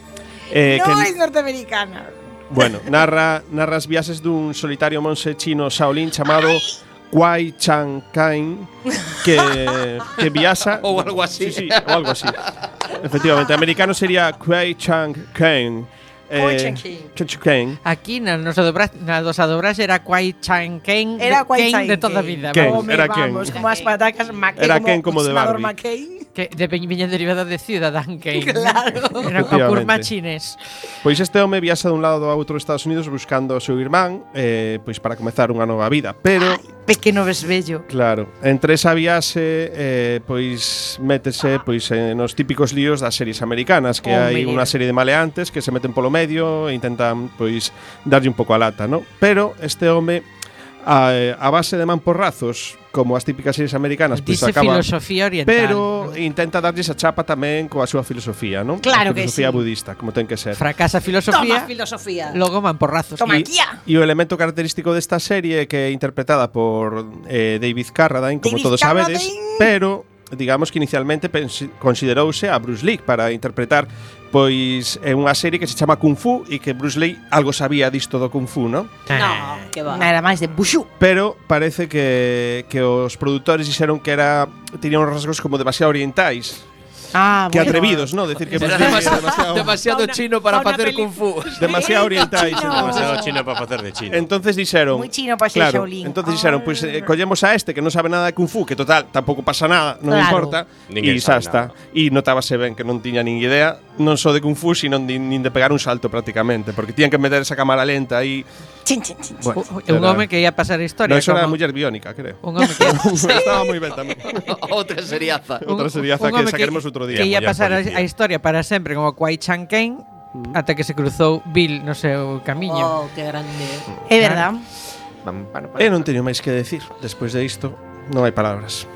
Speaker 5: Eh,
Speaker 1: no
Speaker 5: que...
Speaker 1: es norteamericana.
Speaker 5: Bueno, narra, narra as viaxes dun solitario monse chino Shaolin chamado Kwai Chang Kain que, que viaxa.
Speaker 6: Ou algo así.
Speaker 5: Sí, sí, ou algo así. Efectivamente, americano sería Kwai Chang Kain
Speaker 10: Kwai
Speaker 5: eh,
Speaker 10: Aquí dobra, na dosa dobraxe era Kwai Chan Ken,
Speaker 1: Era Kwai Chan
Speaker 10: de toda vida.
Speaker 5: Ken,
Speaker 10: vamos.
Speaker 5: Era Ken.
Speaker 1: como as patacas McCain,
Speaker 5: Era Ken como de Barbie.
Speaker 1: McCain.
Speaker 10: Que de viña derivada de Ciudadán Kane.
Speaker 1: Claro.
Speaker 10: Era concur machines.
Speaker 5: Pois este home viaxa dun lado a outro dos Estados Unidos buscando o seu irmán eh, pois para comezar unha nova vida pero
Speaker 1: pequeno besvello.
Speaker 5: Claro, entre esa viaxe eh, pois métese pois eh, nos típicos líos das series americanas, que
Speaker 1: Hombre.
Speaker 5: hai unha serie de maleantes que se meten polo medio e intentan pois darlle un pouco a lata, ¿no? Pero este home a, a base de mamporrazos como as típicas series americanas, pois
Speaker 10: Dice
Speaker 5: acaba
Speaker 10: filosofía oriental.
Speaker 5: Pero intenta darlles a chapa tamén coa súa filosofía, non?
Speaker 1: Claro
Speaker 5: a filosofía que
Speaker 1: sí.
Speaker 5: budista, como ten que ser.
Speaker 10: Fracasa filosofía.
Speaker 1: Toma filosofía.
Speaker 10: Logo mamporrazos.
Speaker 1: Toma guía. Ah.
Speaker 5: E o elemento característico desta serie que é interpretada por eh, David Carradine, como
Speaker 1: David
Speaker 5: todos
Speaker 1: Carradine.
Speaker 5: sabedes, pero digamos que inicialmente considerouse a Bruce Lee para interpretar Pois é unha serie que se chama Kung Fu e que Bruce Lee algo sabía disto do Kung Fu, non? Eh.
Speaker 4: No, que va.
Speaker 1: Era máis de Bushu.
Speaker 5: Pero parece que, que os produtores dixeron que era tiña uns rasgos como demasiado orientais.
Speaker 1: Ah,
Speaker 5: que
Speaker 1: bueno.
Speaker 5: atrevidos, ¿no? Decir que Bruce Lee
Speaker 6: demasiado,
Speaker 5: demasiado,
Speaker 6: demasiado chino para facer kung fu.
Speaker 5: Demasiado orientais.
Speaker 1: Chino.
Speaker 3: Demasiado chino para facer de chino.
Speaker 5: Entonces dixeron...
Speaker 1: Muy chino para ser
Speaker 5: claro,
Speaker 1: Shaolin.
Speaker 5: Entonces dixeron, pois pues, eh, ah. collemos a este que non sabe nada de kung fu, que total, tampouco pasa nada, non
Speaker 1: claro.
Speaker 5: importa. E xa está. E notábase ben que non tiña nin idea non só de Kung Fu, sino de, nin de pegar un salto prácticamente, porque tían que meter esa cámara lenta aí.
Speaker 1: Chin, chin, chin.
Speaker 5: Bueno, era...
Speaker 10: un home que ia pasar a historia.
Speaker 5: No, eso como... era a muller biónica, creo.
Speaker 10: Un home que...
Speaker 5: Estaba moi ben tamén.
Speaker 6: Outra seriaza.
Speaker 5: Outra seriaza que sacaremos outro día.
Speaker 10: Que ia pasar a, a historia para sempre como Kwai Chan Ken, mm. ata que se cruzou Bill no seu camiño.
Speaker 4: Oh, que grande.
Speaker 1: É verdad.
Speaker 5: Eu non teño máis que decir. Despois de isto, non hai palabras.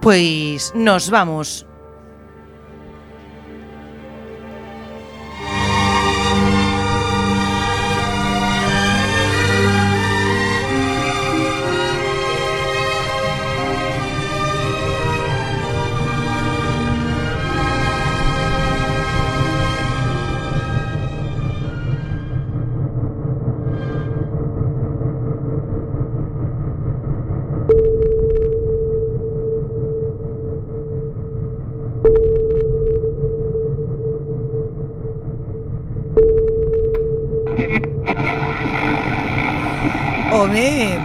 Speaker 1: Pois nos vamos né?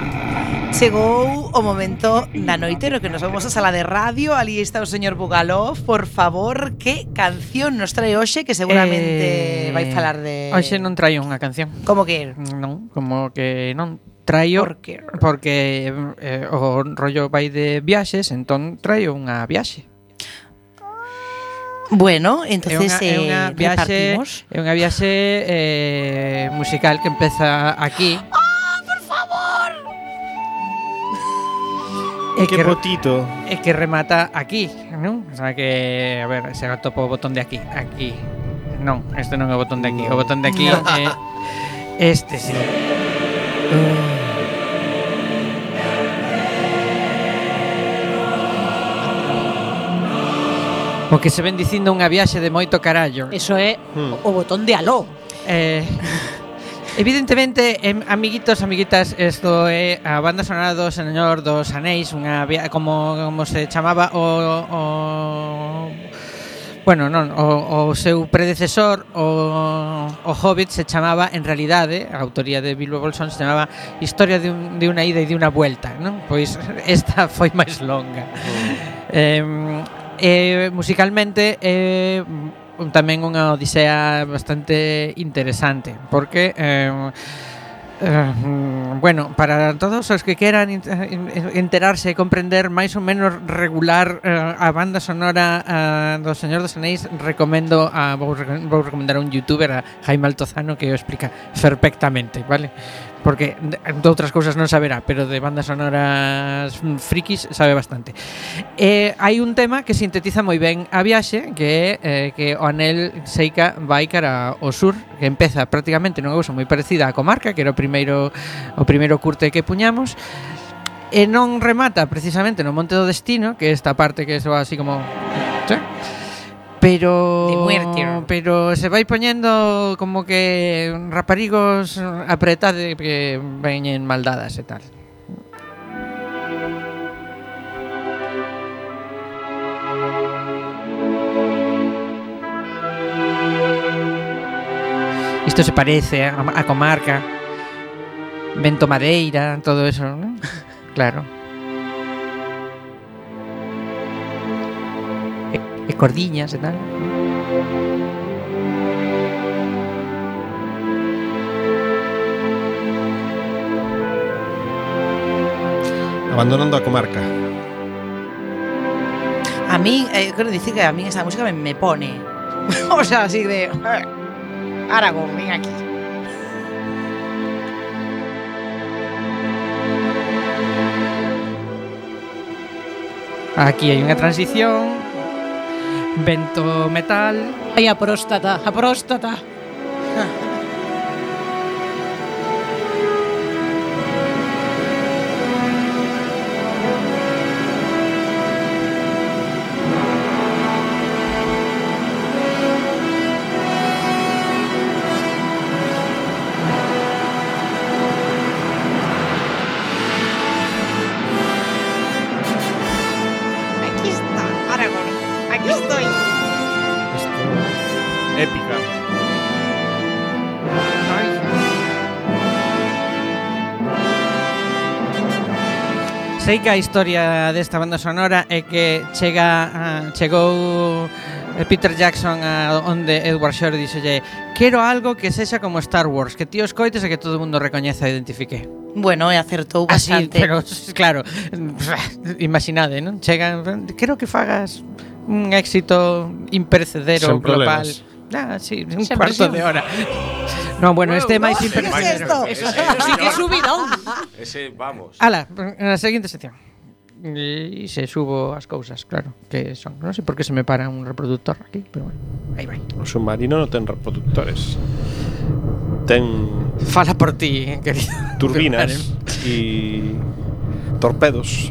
Speaker 1: Chegou o momento da noite no que nos vamos a sala de radio Ali está o señor Bugalov Por favor, que canción nos trae hoxe Que seguramente
Speaker 10: eh,
Speaker 1: vai falar de...
Speaker 10: Hoxe non traio unha canción
Speaker 1: Como que?
Speaker 10: Non, como que non Traio
Speaker 1: porque,
Speaker 10: porque eh, o rollo vai de viaxes Entón traio unha viaxe
Speaker 1: Bueno, entonces é
Speaker 10: unha, é unha
Speaker 1: eh,
Speaker 10: viaxe, é unha viaxe eh, musical que empeza aquí.
Speaker 1: Oh! é
Speaker 10: que,
Speaker 5: que potito.
Speaker 10: É que remata aquí, non? O sea que, a ver, se atopo o botón de aquí, aquí. Non, este non é o botón de aquí, no. o botón de aquí
Speaker 1: no.
Speaker 10: é este, sí. Uh. O que se ven dicindo unha viaxe de moito carallo.
Speaker 4: Eso é
Speaker 5: hmm.
Speaker 4: o botón de aló.
Speaker 10: Eh, Evidentemente, em, amiguitos, amiguitas, isto é a banda sonora do Señor dos Anéis, unha como como se chamaba o, o Bueno, non, o, o seu predecesor, o, o Hobbit, se chamaba, en realidade, a autoría de Bilbo Bolsón, se chamaba Historia de, un, de unha ida e de unha vuelta, non? Pois esta foi máis longa. Mm. Eh, eh, musicalmente, eh, tamén unha odisea bastante interesante, porque eh, eh bueno, para todos os que queran enterarse e comprender máis ou menos regular eh, a banda sonora eh, do Señor dos Anéis, recomendo a, vou, vou recomendar a un youtuber, a Jaime Altozano, que o explica perfectamente, vale? porque de outras cousas non saberá, pero de bandas sonoras mm, frikis sabe bastante. Eh, hai un tema que sintetiza moi ben a viaxe, que é eh, que o anel Seika vai cara ao sur, que empeza prácticamente nunha cousa moi parecida á comarca, que era o primeiro o primeiro curte que puñamos, e non remata precisamente no Monte do Destino, que é esta parte que soa así como... ¿sí? Pero
Speaker 4: De muerte.
Speaker 10: pero se vai poñendo como que raparigos apretade que veñen maldadas e tal Isto se parece a, a comarca Vento Madeira, todo eso, ¿no? Claro E, e cordiñas e tal
Speaker 5: Abandonando a comarca.
Speaker 1: A mí, eh, quero dicir que a mí esa música me, me pone. o sea, así de. "Eh, Aragón, ven aquí.
Speaker 10: Aquí hai unha transición vento metal.
Speaker 4: Ai, a próstata, a próstata.
Speaker 10: sei que a historia desta banda sonora é que chega ah, chegou eh, Peter Jackson a onde Edward Shore dixolle quero algo que sexa como Star Wars, que ti os coites e que todo o mundo recoñeza e identifique.
Speaker 1: Bueno, e acertou
Speaker 10: ah,
Speaker 1: bastante.
Speaker 10: Así, pero claro, imaginade, non? Chegan, quero que fagas un éxito imperecedero
Speaker 5: Son
Speaker 10: global.
Speaker 5: Problemas.
Speaker 10: Ah, sí, un cuarto
Speaker 4: presión.
Speaker 10: de hora. No, bueno, este máis imperecedero.
Speaker 4: Eso, eso sí que subidón.
Speaker 3: Ese, vamos.
Speaker 10: Ala, na seguinte sección. E se subo as cousas, claro, que son. Non sei por que se me para un reproductor aquí, pero bueno, aí vai.
Speaker 5: O submarino non ten reproductores. Ten
Speaker 10: Fala por ti, querido.
Speaker 5: turbinas e torpedos.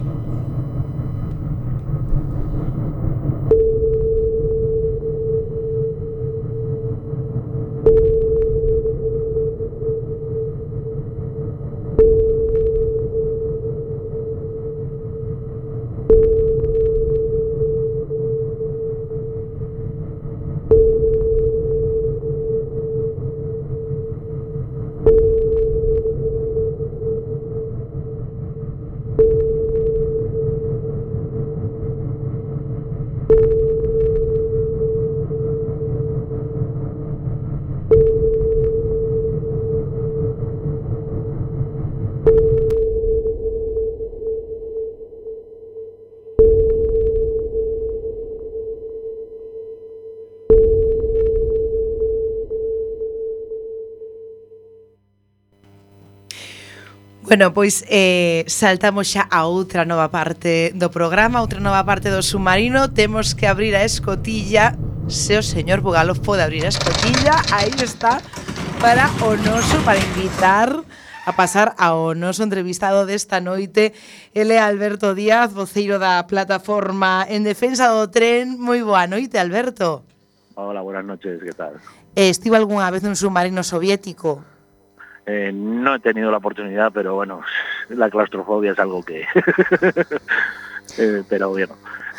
Speaker 1: Bueno, pois eh, saltamos xa a outra nova parte do programa, outra nova parte do submarino. Temos que abrir a escotilla, se o señor Bugalo pode abrir a escotilla, aí está, para o noso, para invitar a pasar ao noso entrevistado desta noite. Ele é Alberto Díaz, voceiro da plataforma en defensa do tren. Moi boa noite, Alberto.
Speaker 14: Hola, buenas noches, que tal?
Speaker 1: Eh, Estivo algunha vez nun submarino soviético?
Speaker 14: Eh, no he tenido la oportunidad, pero bueno, la claustrofobia es algo que... eh, pero bueno,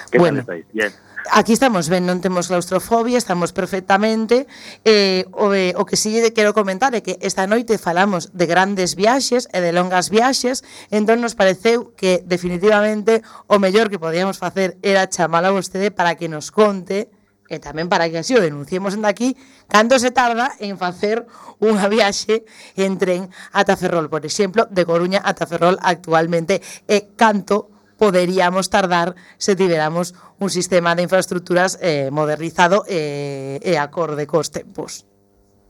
Speaker 14: ¿qué
Speaker 1: bueno.
Speaker 14: tal estáis? Bien.
Speaker 1: Aquí estamos, ben, non temos claustrofobia, estamos perfectamente. Eh, o, eh, o que sí quero comentar é que esta noite falamos de grandes viaxes e de longas viaxes, entón nos pareceu que definitivamente o mellor que podíamos facer era chamala vostede para que nos conte e tamén para que así o denunciemos en daqui, cando se tarda en facer unha viaxe en tren ata Ferrol, por exemplo, de Coruña ata Ferrol actualmente, e canto poderíamos tardar se tiveramos un sistema de infraestructuras eh, modernizado eh, e acorde cos tempos.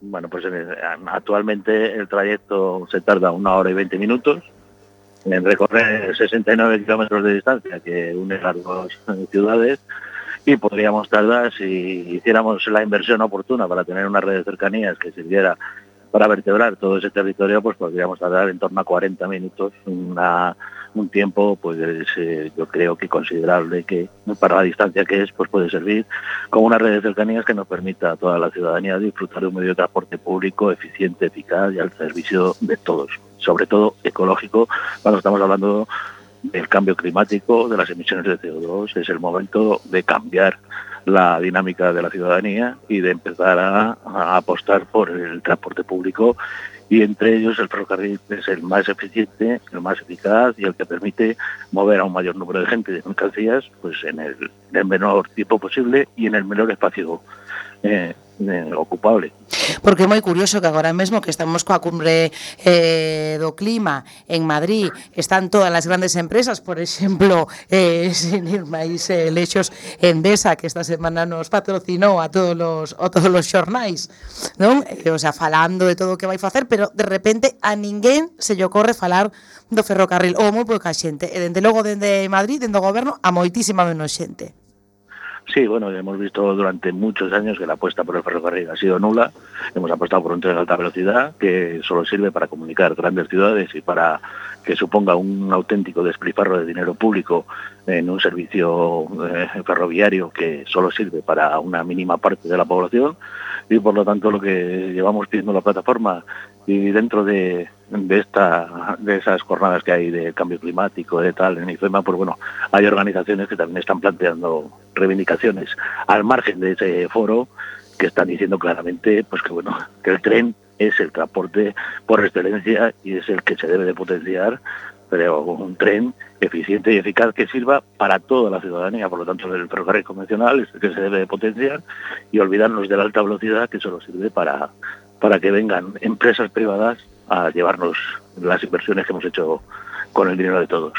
Speaker 14: Bueno, pues actualmente el trayecto se tarda una hora y 20 minutos en recorrer 69 kilómetros de distancia que une las dos ciudades. Y podríamos tardar, si hiciéramos la inversión oportuna para tener una red de cercanías que sirviera para vertebrar todo ese territorio, pues podríamos tardar en torno a 40 minutos, una, un tiempo, pues yo creo que considerable que para la distancia que es, pues puede servir como una red de cercanías que nos permita a toda la ciudadanía disfrutar de un medio de transporte público eficiente, eficaz y al servicio de todos, sobre todo ecológico, cuando estamos hablando del cambio climático, de las emisiones de CO2, es el momento de cambiar la dinámica de la ciudadanía y de empezar a, apostar por el transporte público. Y entre ellos el ferrocarril es el más eficiente, el más eficaz y el que permite mover a un mayor número de gente de mercancías pues en el, en el menor tiempo posible y en el menor espacio eh, eh, ocupable.
Speaker 1: Porque é moi curioso que agora mesmo que estamos coa cumbre eh, do clima en Madrid, están todas as grandes empresas, por exemplo, eh, sin ir máis eh, lexos, Endesa, que esta semana nos patrocinou a todos os, a todos os xornais, non? Eh, o sea, falando de todo o que vai facer, pero de repente a ninguén se lle ocorre falar do ferrocarril, ou moi pouca xente, e dende logo dende Madrid, dende o goberno, a moitísima menos xente.
Speaker 14: Sí, bueno, hemos visto durante muchos años que la apuesta por el ferrocarril ha sido nula. Hemos apostado por un tren de alta velocidad que solo sirve para comunicar grandes ciudades y para que suponga un auténtico despilfarro de dinero público en un servicio eh, ferroviario que solo sirve para una mínima parte de la población y por lo tanto lo que llevamos pidiendo la plataforma y dentro de, de esta de esas jornadas que hay de cambio climático de tal en IFEMA pues bueno hay organizaciones que también están planteando reivindicaciones al margen de ese foro que están diciendo claramente pues que bueno que el tren es el transporte por excelencia y es el que se debe de potenciar pero un tren eficiente y eficaz que sirva para toda la ciudadanía. Por lo tanto, el ferrocarril convencional es el que se debe de potenciar y olvidarnos de la alta velocidad que solo sirve para, para que vengan empresas privadas a llevarnos las inversiones que hemos hecho con el dinero de todos.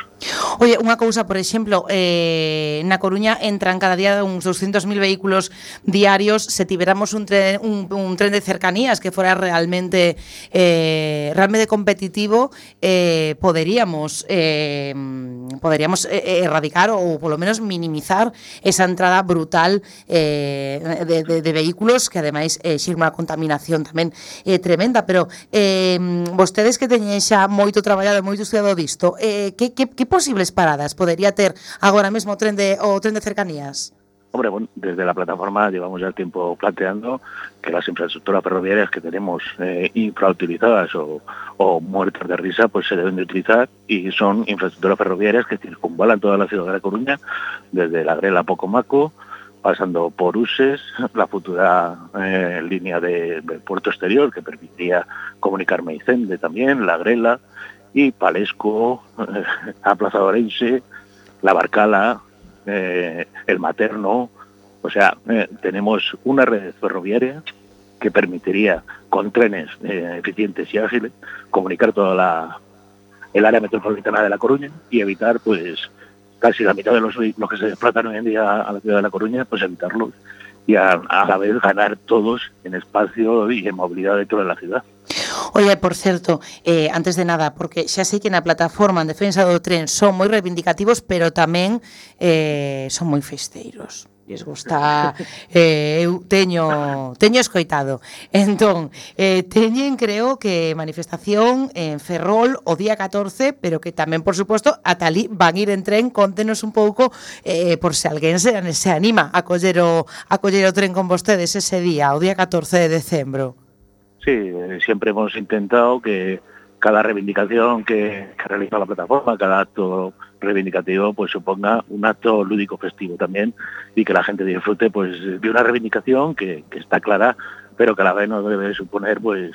Speaker 1: Oye, unha cousa, por exemplo, eh, na Coruña entran cada día uns 200.000 vehículos diarios. Se tiveramos un tren, un, un tren de cercanías que fora realmente eh, realmente competitivo eh, poderíamos eh, poderíamos eh, erradicar ou polo menos minimizar esa entrada brutal eh, de, de, de vehículos que ademais eh, xirma a contaminación tamén eh, tremenda, pero eh, vostedes que teñen xa moito traballado e moito estudiado disto? Eh, que, que posibles paradas podería ter agora mesmo o tren de, o tren de cercanías?
Speaker 14: Hombre, bueno, desde la plataforma llevamos ya tiempo planteando que las infraestructuras ferroviarias que tenemos eh, infrautilizadas o, muertas de risa, pues se deben de utilizar y son infraestructuras ferroviarias que circunvalan toda la ciudad de La Coruña, desde la Grela a Pocomaco, pasando por Uses, la futura eh, línea de- puerto exterior que permitiría comunicar Meicende también, la Grela y Palesco, eh, a Plaza Orense, la Barcala, eh, el Materno. O sea, eh, tenemos una red ferroviaria que permitiría, con trenes eh, eficientes y ágiles, comunicar toda el área metropolitana de La Coruña y evitar, pues, casi la mitad de los vehículos que se desplazan hoy en día a la ciudad de La Coruña, pues evitarlos y a, a la vez ganar todos en espacio y en movilidad dentro de la ciudad.
Speaker 1: Oye, por certo, eh, antes de nada, porque xa sei que na plataforma en defensa do tren son moi reivindicativos, pero tamén eh, son moi festeiros lles gusta eh, eu teño teño escoitado. Entón, eh, teñen creo que manifestación en Ferrol o día 14, pero que tamén por suposto ata ali van ir en tren, contenos un pouco eh, por se alguén se, se anima a coller o a coller o tren con vostedes ese día, o día 14 de decembro.
Speaker 14: Sí, eh, siempre hemos intentado que cada reivindicación que, realiza la plataforma, cada acto reivindicativo, pues suponga un acto lúdico festivo también y que la gente disfrute pues de una reivindicación que, está clara, pero que a la vez no debe suponer pues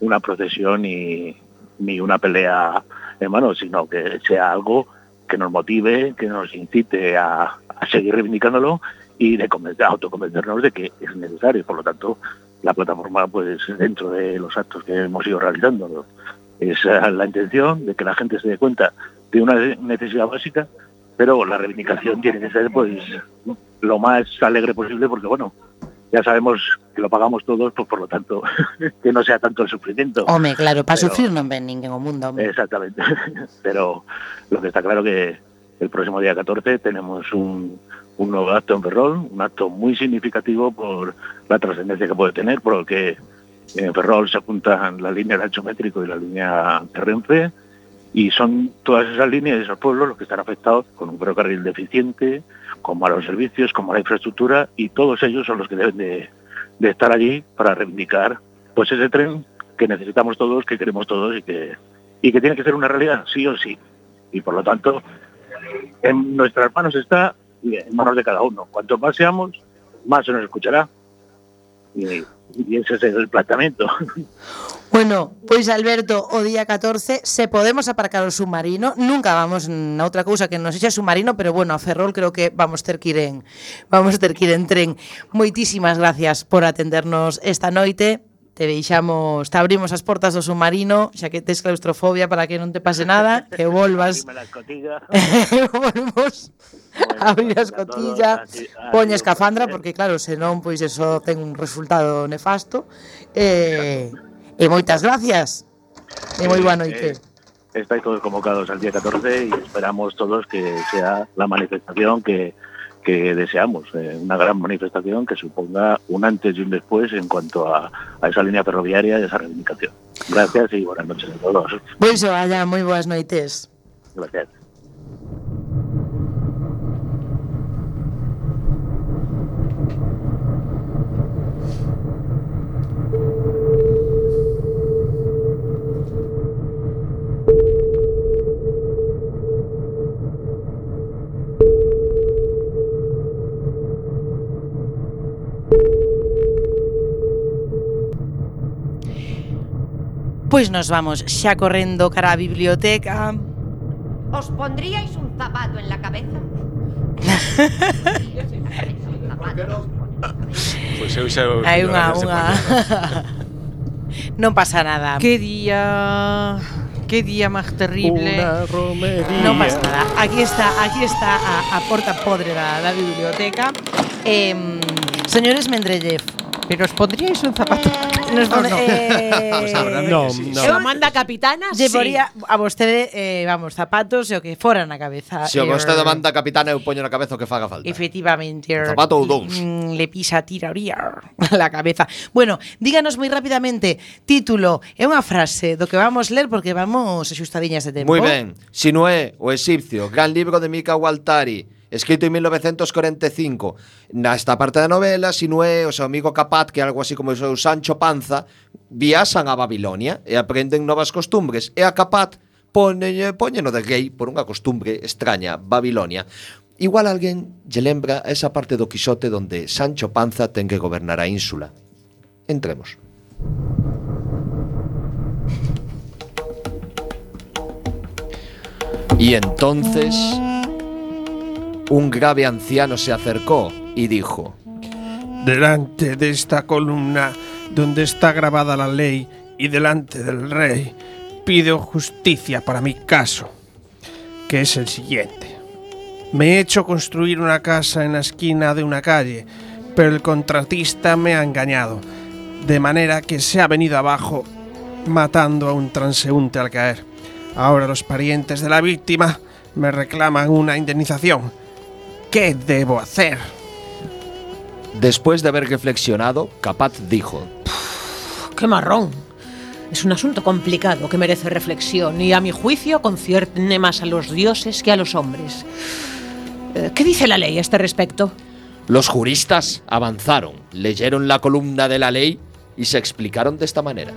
Speaker 14: una procesión ni, ni una pelea en mano, sino que sea algo que nos motive, que nos incite a, a seguir reivindicándolo y de convencer, autoconvencernos de que es necesario. Por lo tanto, la plataforma, pues dentro de los actos que hemos ido realizando, ¿no? es eh, la intención de que la gente se dé cuenta de una necesidad básica, pero la reivindicación tiene que ser pues lo más alegre posible porque bueno, ya sabemos que lo pagamos todos, pues por lo tanto, que no sea tanto el sufrimiento.
Speaker 1: Home, claro, para
Speaker 14: Pero-
Speaker 1: sufrir non ven ninguén o mundo.
Speaker 14: Exactamente. Pero lo que está claro que el próximo día 14 tenemos un, un nuevo acto en Ferrol, un acto muy significativo por la trascendencia que puede tener, porque en Ferrol se apuntan la línea del ancho métrico y la línea de Renfe, y son todas esas líneas y esos pueblos los que están afectados con un ferrocarril deficiente, con malos servicios, con mala infraestructura, y todos ellos son los que deben de, de estar allí para reivindicar pues ese tren que necesitamos todos, que queremos todos y que, y que tiene que ser una realidad, sí o sí. Y por lo tanto, en nuestras manos está en manos de cada uno. Cuanto más seamos, más se nos escuchará. Y, y ese es el planteamiento.
Speaker 1: Bueno, pois Alberto, o día 14 se podemos aparcar o submarino, nunca vamos na outra cousa que non sexa submarino, pero bueno, a Ferrol creo que vamos ter que vamos ter que ir en tren. Moitísimas gracias por atendernos esta noite. te deixamos, te abrimos as portas do submarino, xa que tes claustrofobia para que non te pase nada, que volvas. Volvemos. a abrir a escotilla, poña escafandra, porque claro, senón pois eso ten un resultado nefasto. Eh, e moitas gracias. E moi eh, boa noite.
Speaker 14: Eh, estáis todos convocados al día 14 e esperamos todos que sea la manifestación que que deseamos, eh, una gran manifestación que suponga un antes y un después en cuanto a, a esa línea ferroviaria y a esa reivindicación. Gracias y buenas noches a todos.
Speaker 1: Pois, pues, allá, moi boas noites.
Speaker 14: Gracias.
Speaker 1: Pois nos vamos xa correndo cara á biblioteca.
Speaker 7: ¿Os pondríais un zapato en la cabeza?
Speaker 3: Pois eu xa
Speaker 1: Hai unha unha Non pasa nada.
Speaker 10: Qué día qué día máis terrible.
Speaker 5: Una romería.
Speaker 1: Non pasa nada. Aquí está, aquí está a, a porta podre da, da biblioteca. Eh, señores Mendrellev,
Speaker 10: Pero os pondríais un zapato.
Speaker 1: Nos
Speaker 10: bueno,
Speaker 1: eh,
Speaker 3: pues ahora
Speaker 5: no,
Speaker 3: sí.
Speaker 5: no.
Speaker 4: Eu manda capitana, sí.
Speaker 1: Llevaría a vostede, eh, vamos, zapatos e o que fora na cabeza.
Speaker 6: Se o vostede manda capitana, eu poño na cabeza o que faga falta.
Speaker 1: Efectivamente.
Speaker 6: Er, zapato ou dous.
Speaker 1: Mm, le pisa tiraría la cabeza. Bueno, díganos moi rapidamente, título, é unha frase do que vamos ler porque vamos axustadiñas de tempo.
Speaker 6: Moi ben. Sinué, o exipcio, gran libro de Mika Waltari escrito en 1945. Nesta parte da novela, Sinué o seu amigo Capat, que é algo así como o seu Sancho Panza, viaxan a Babilonia e aprenden novas costumbres. E a Capat poñe, poñeno de gay por unha costumbre extraña, Babilonia. Igual alguén lle lembra esa parte do Quixote donde Sancho Panza ten que gobernar a ínsula. Entremos. Y entonces un grave anciano se acercó y dijo,
Speaker 5: Delante de esta columna donde está grabada la ley y delante del rey, pido justicia para mi caso, que es el siguiente. Me he hecho construir una casa en la esquina de una calle, pero el contratista me ha engañado, de manera que se ha venido abajo matando a un transeúnte al caer. Ahora los parientes de la víctima me reclaman una indemnización. ¿Qué debo hacer?
Speaker 6: Después de haber reflexionado, Capaz dijo:
Speaker 4: ¡Qué marrón! Es un asunto complicado que merece reflexión y a mi juicio concierne más a los dioses que a los hombres. Eh, ¿Qué dice la ley a este respecto?
Speaker 6: Los juristas avanzaron, leyeron la columna de la ley y se explicaron de esta manera.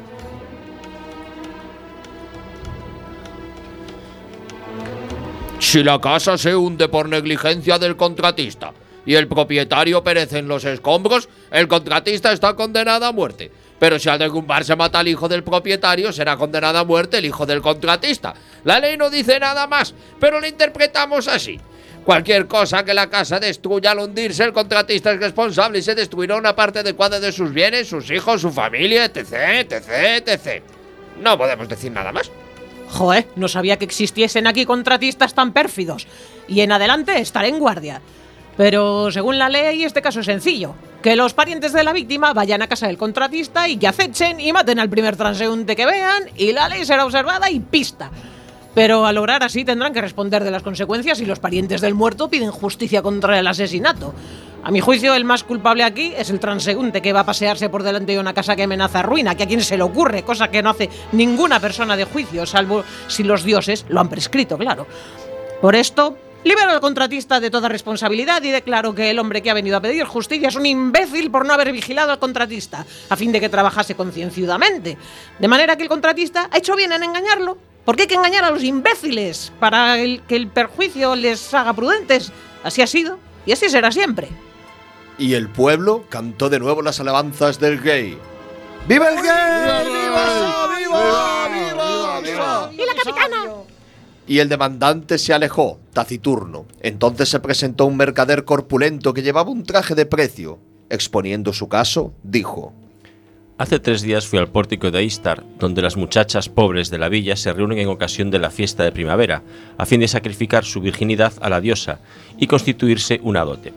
Speaker 6: Si la casa se hunde por negligencia del contratista y el propietario perece en los escombros, el contratista está condenado a muerte. Pero si al derrumbarse mata al hijo del propietario, será condenado a muerte el hijo del contratista. La ley no dice nada más, pero lo interpretamos así. Cualquier cosa que la casa destruya al hundirse, el contratista es responsable y se destruirá una parte adecuada de sus bienes, sus hijos, su familia, etc, etc, etc. No podemos decir nada más.
Speaker 4: Joder, no sabía que existiesen aquí contratistas tan pérfidos. Y en adelante estaré en guardia. Pero según la ley, este caso es sencillo. Que los parientes de la víctima vayan a casa del contratista y que acechen y maten al primer transeúnte que vean y la ley será observada y pista. Pero al lograr así tendrán que responder de las consecuencias si los parientes del muerto piden justicia contra el asesinato. A mi juicio, el más culpable aquí es el transeúnte que va a pasearse por delante de una casa que amenaza ruina, que a quien se le ocurre, cosa que no hace ninguna persona de juicio, salvo si los dioses lo han prescrito, claro. Por esto, libero al contratista de toda responsabilidad y declaro que el hombre que ha venido a pedir justicia es un imbécil por no haber vigilado al contratista, a fin de que trabajase concienzudamente. De manera que el contratista ha hecho bien en engañarlo. Porque hay que engañar a los imbéciles para el- que el perjuicio les haga prudentes. Así ha sido y así será siempre.
Speaker 6: Y el pueblo cantó de nuevo las alabanzas del gay. ¡Viva el gay! ¡Viva! ¡Viva! ¡Viva! ¡Viva!
Speaker 4: ¡Y la capitana!
Speaker 6: Y el demandante se alejó, taciturno. Entonces se presentó un mercader corpulento que llevaba un traje de precio. Exponiendo su caso, dijo:
Speaker 3: Hace tres días fui al pórtico de Istar, donde las muchachas pobres de la villa se reúnen en ocasión de la fiesta de primavera, a fin de sacrificar su virginidad a la diosa y constituirse una dote.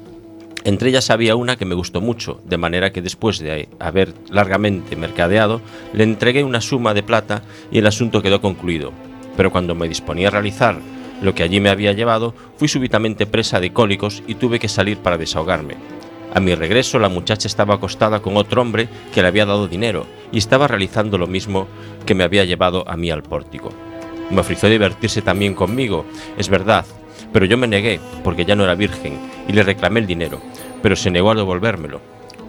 Speaker 3: Entre ellas había una que me gustó mucho, de manera que después de haber largamente mercadeado, le entregué una suma de plata y el asunto quedó concluido. Pero cuando me disponía a realizar lo que allí me había llevado, fui súbitamente presa de cólicos y tuve que salir para desahogarme. A mi regreso, la muchacha estaba acostada con otro hombre que le había dado dinero y estaba realizando lo mismo que me había llevado a mí al pórtico. Me ofreció divertirse también conmigo, es verdad, pero yo me negué porque ya no era virgen y le reclamé el dinero, pero se negó a devolvérmelo.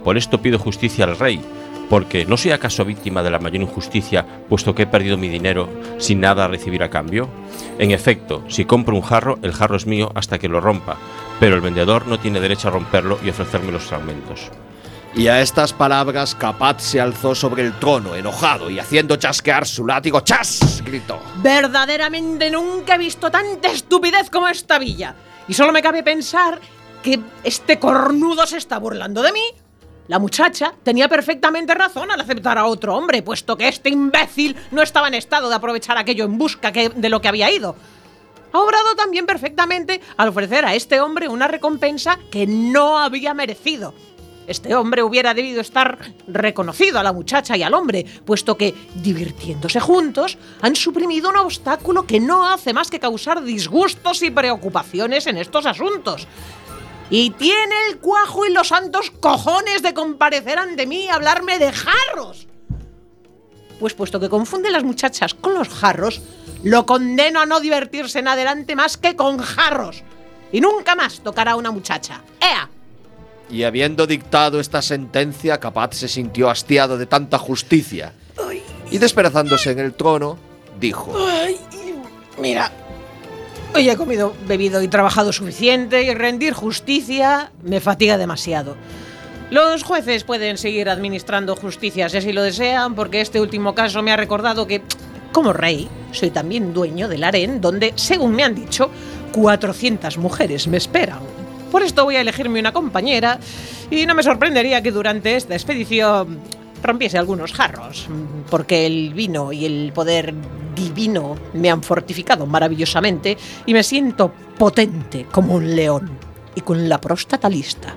Speaker 3: Por esto pido justicia al rey, porque ¿no soy acaso víctima de la mayor injusticia puesto que he perdido mi dinero sin nada a recibir a cambio? En efecto, si compro un jarro, el jarro es mío hasta que lo rompa, pero el vendedor no tiene derecho a romperlo y ofrecerme los fragmentos.
Speaker 6: Y a estas palabras, Capaz se alzó sobre el trono, enojado y haciendo chasquear su látigo. ¡Chas! gritó.
Speaker 4: Verdaderamente nunca he visto tanta estupidez como esta villa. Y solo me cabe pensar que este cornudo se está burlando de mí. La muchacha tenía perfectamente razón al aceptar a otro hombre, puesto que este imbécil no estaba en estado de aprovechar aquello en busca que- de lo que había ido. Ha obrado también perfectamente al ofrecer a este hombre una recompensa que no había merecido. Este hombre hubiera debido estar reconocido a la muchacha y al hombre, puesto que, divirtiéndose juntos, han suprimido un obstáculo que no hace más que causar disgustos y preocupaciones en estos asuntos. Y tiene el cuajo y los santos cojones de comparecer ante mí y hablarme de jarros. Pues puesto que confunde las muchachas con los jarros, lo condeno a no divertirse en adelante más que con jarros. Y nunca más tocará a una muchacha. ¡Ea!
Speaker 6: Y habiendo dictado esta sentencia, Capaz se sintió hastiado de tanta justicia. Y despedazándose en el trono, dijo:
Speaker 4: Ay, mira, hoy he comido, bebido y trabajado suficiente y rendir justicia me fatiga demasiado. Los jueces pueden seguir administrando justicia si así lo desean, porque este último caso me ha recordado que, como rey, soy también dueño del harén donde, según me han dicho, 400 mujeres me esperan. Por esto voy a elegirme una compañera y no me sorprendería que durante esta expedición rompiese algunos jarros, porque el vino y el poder divino me han fortificado maravillosamente y me siento potente como un león y con la próstata lista.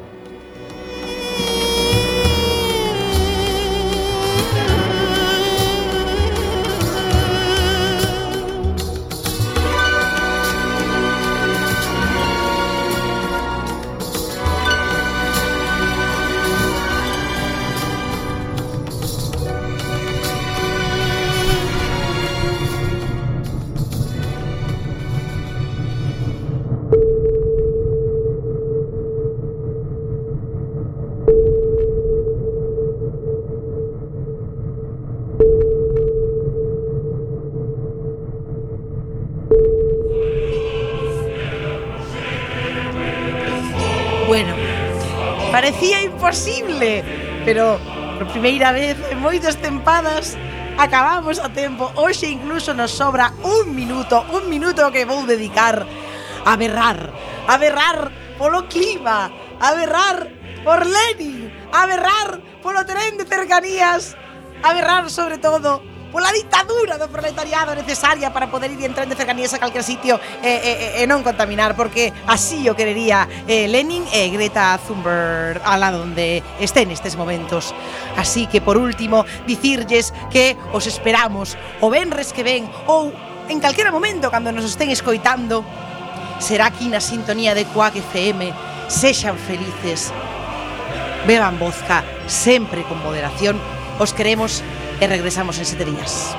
Speaker 1: bueno, parecía imposible, pero por primeira vez en moitas tempadas acabamos a tempo. Hoxe incluso nos sobra un minuto, un minuto que vou dedicar a berrar, a berrar polo clima, a berrar por Lenin, a berrar polo tren de cercanías, a berrar sobre todo pola ditadura do proletariado necesaria para poder ir en tren de cercanías a calquer sitio e, e, e non contaminar, porque así o querería eh, Lenin e Greta Thunberg a la donde esté nestes momentos. Así que, por último, dicirlles que os esperamos o venres que ven ou en calquera momento cando nos estén escoitando será aquí na sintonía de Coac FM sexan felices. Beban vodka sempre con moderación. Os queremos e regresamos en sete días.